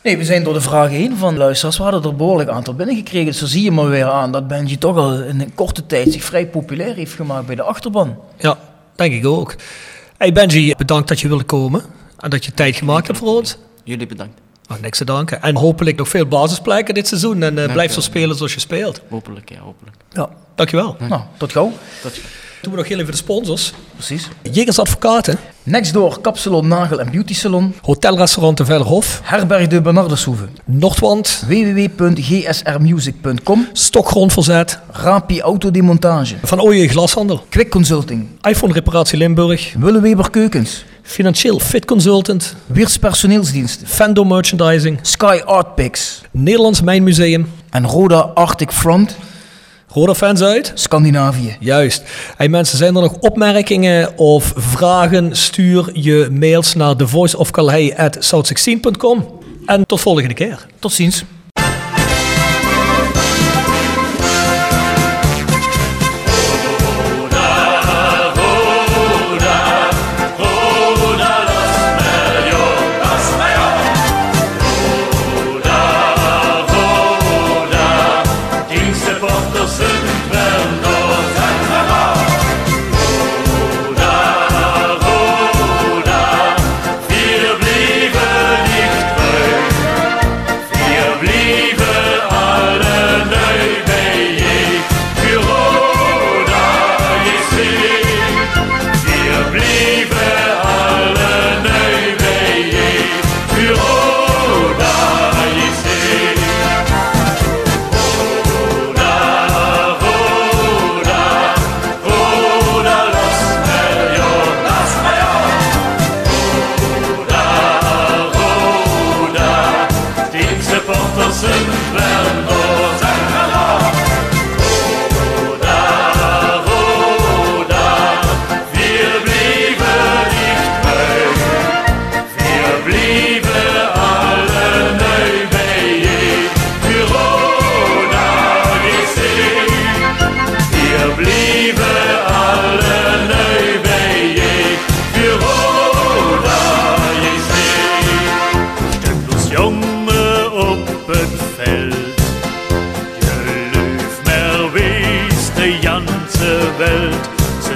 Speaker 3: Nee, we zijn door de vraag heen van luisteraars. We hadden er een behoorlijk aantal binnengekregen. Dus zo zie je maar weer aan dat Benji toch al in een korte tijd zich vrij populair heeft gemaakt bij de achterban.
Speaker 2: Ja, denk ik ook. Hey Benji, bedankt dat je wilde komen. En dat je tijd gemaakt hebt voor ons.
Speaker 4: Jullie bedankt.
Speaker 2: Oh, niks te danken. En hopelijk nog veel basisplekken dit seizoen. En eh, blijf zo spelen zoals je speelt.
Speaker 4: Hopelijk, ja, hopelijk.
Speaker 2: Ja, dankjewel.
Speaker 3: Nou, tot gauw.
Speaker 4: Tot
Speaker 2: Doen we nog heel even de sponsors.
Speaker 3: Precies.
Speaker 2: Jegers Advocaten.
Speaker 3: Nextdoor, Kapsalon, Nagel en Beauty Salon.
Speaker 2: Hotelrestaurant de Vellerhof.
Speaker 3: Herberg de Bernardeshoeve.
Speaker 2: Noordwand.
Speaker 3: www.gsrmusic.com.
Speaker 2: Stokgrondverzet.
Speaker 3: Rapi Autodemontage.
Speaker 2: Van Ooyen Glashandel.
Speaker 3: Quick Consulting.
Speaker 2: iPhone Reparatie Limburg.
Speaker 3: Willeweber Keukens.
Speaker 2: Financieel Fit Consultant.
Speaker 3: Wiers Personeelsdiensten.
Speaker 2: Fendo Merchandising.
Speaker 3: Sky Art Picks.
Speaker 2: Nederlands Mijnmuseum.
Speaker 3: En Roda Arctic Front.
Speaker 2: Roda fans uit?
Speaker 3: Scandinavië.
Speaker 2: Juist. Hey mensen, zijn er nog opmerkingen of vragen? Stuur je mails naar thevoiceofcalhei.south16.com. En tot volgende keer.
Speaker 3: Tot ziens.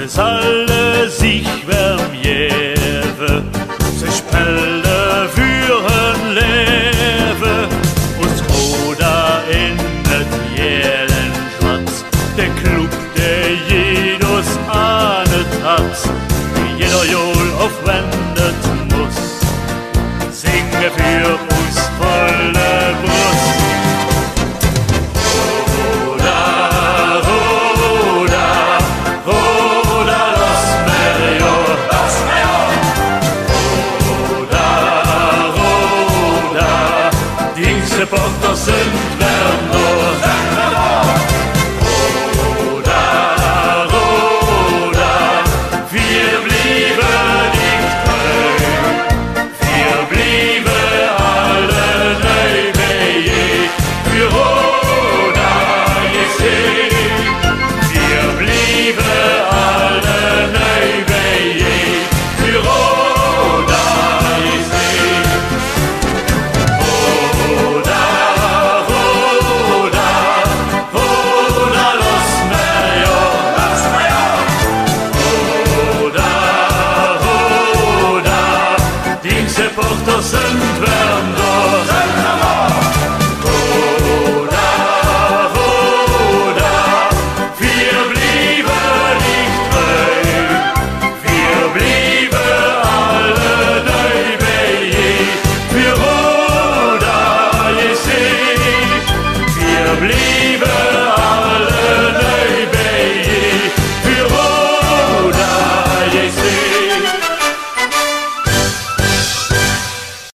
Speaker 6: als alle sich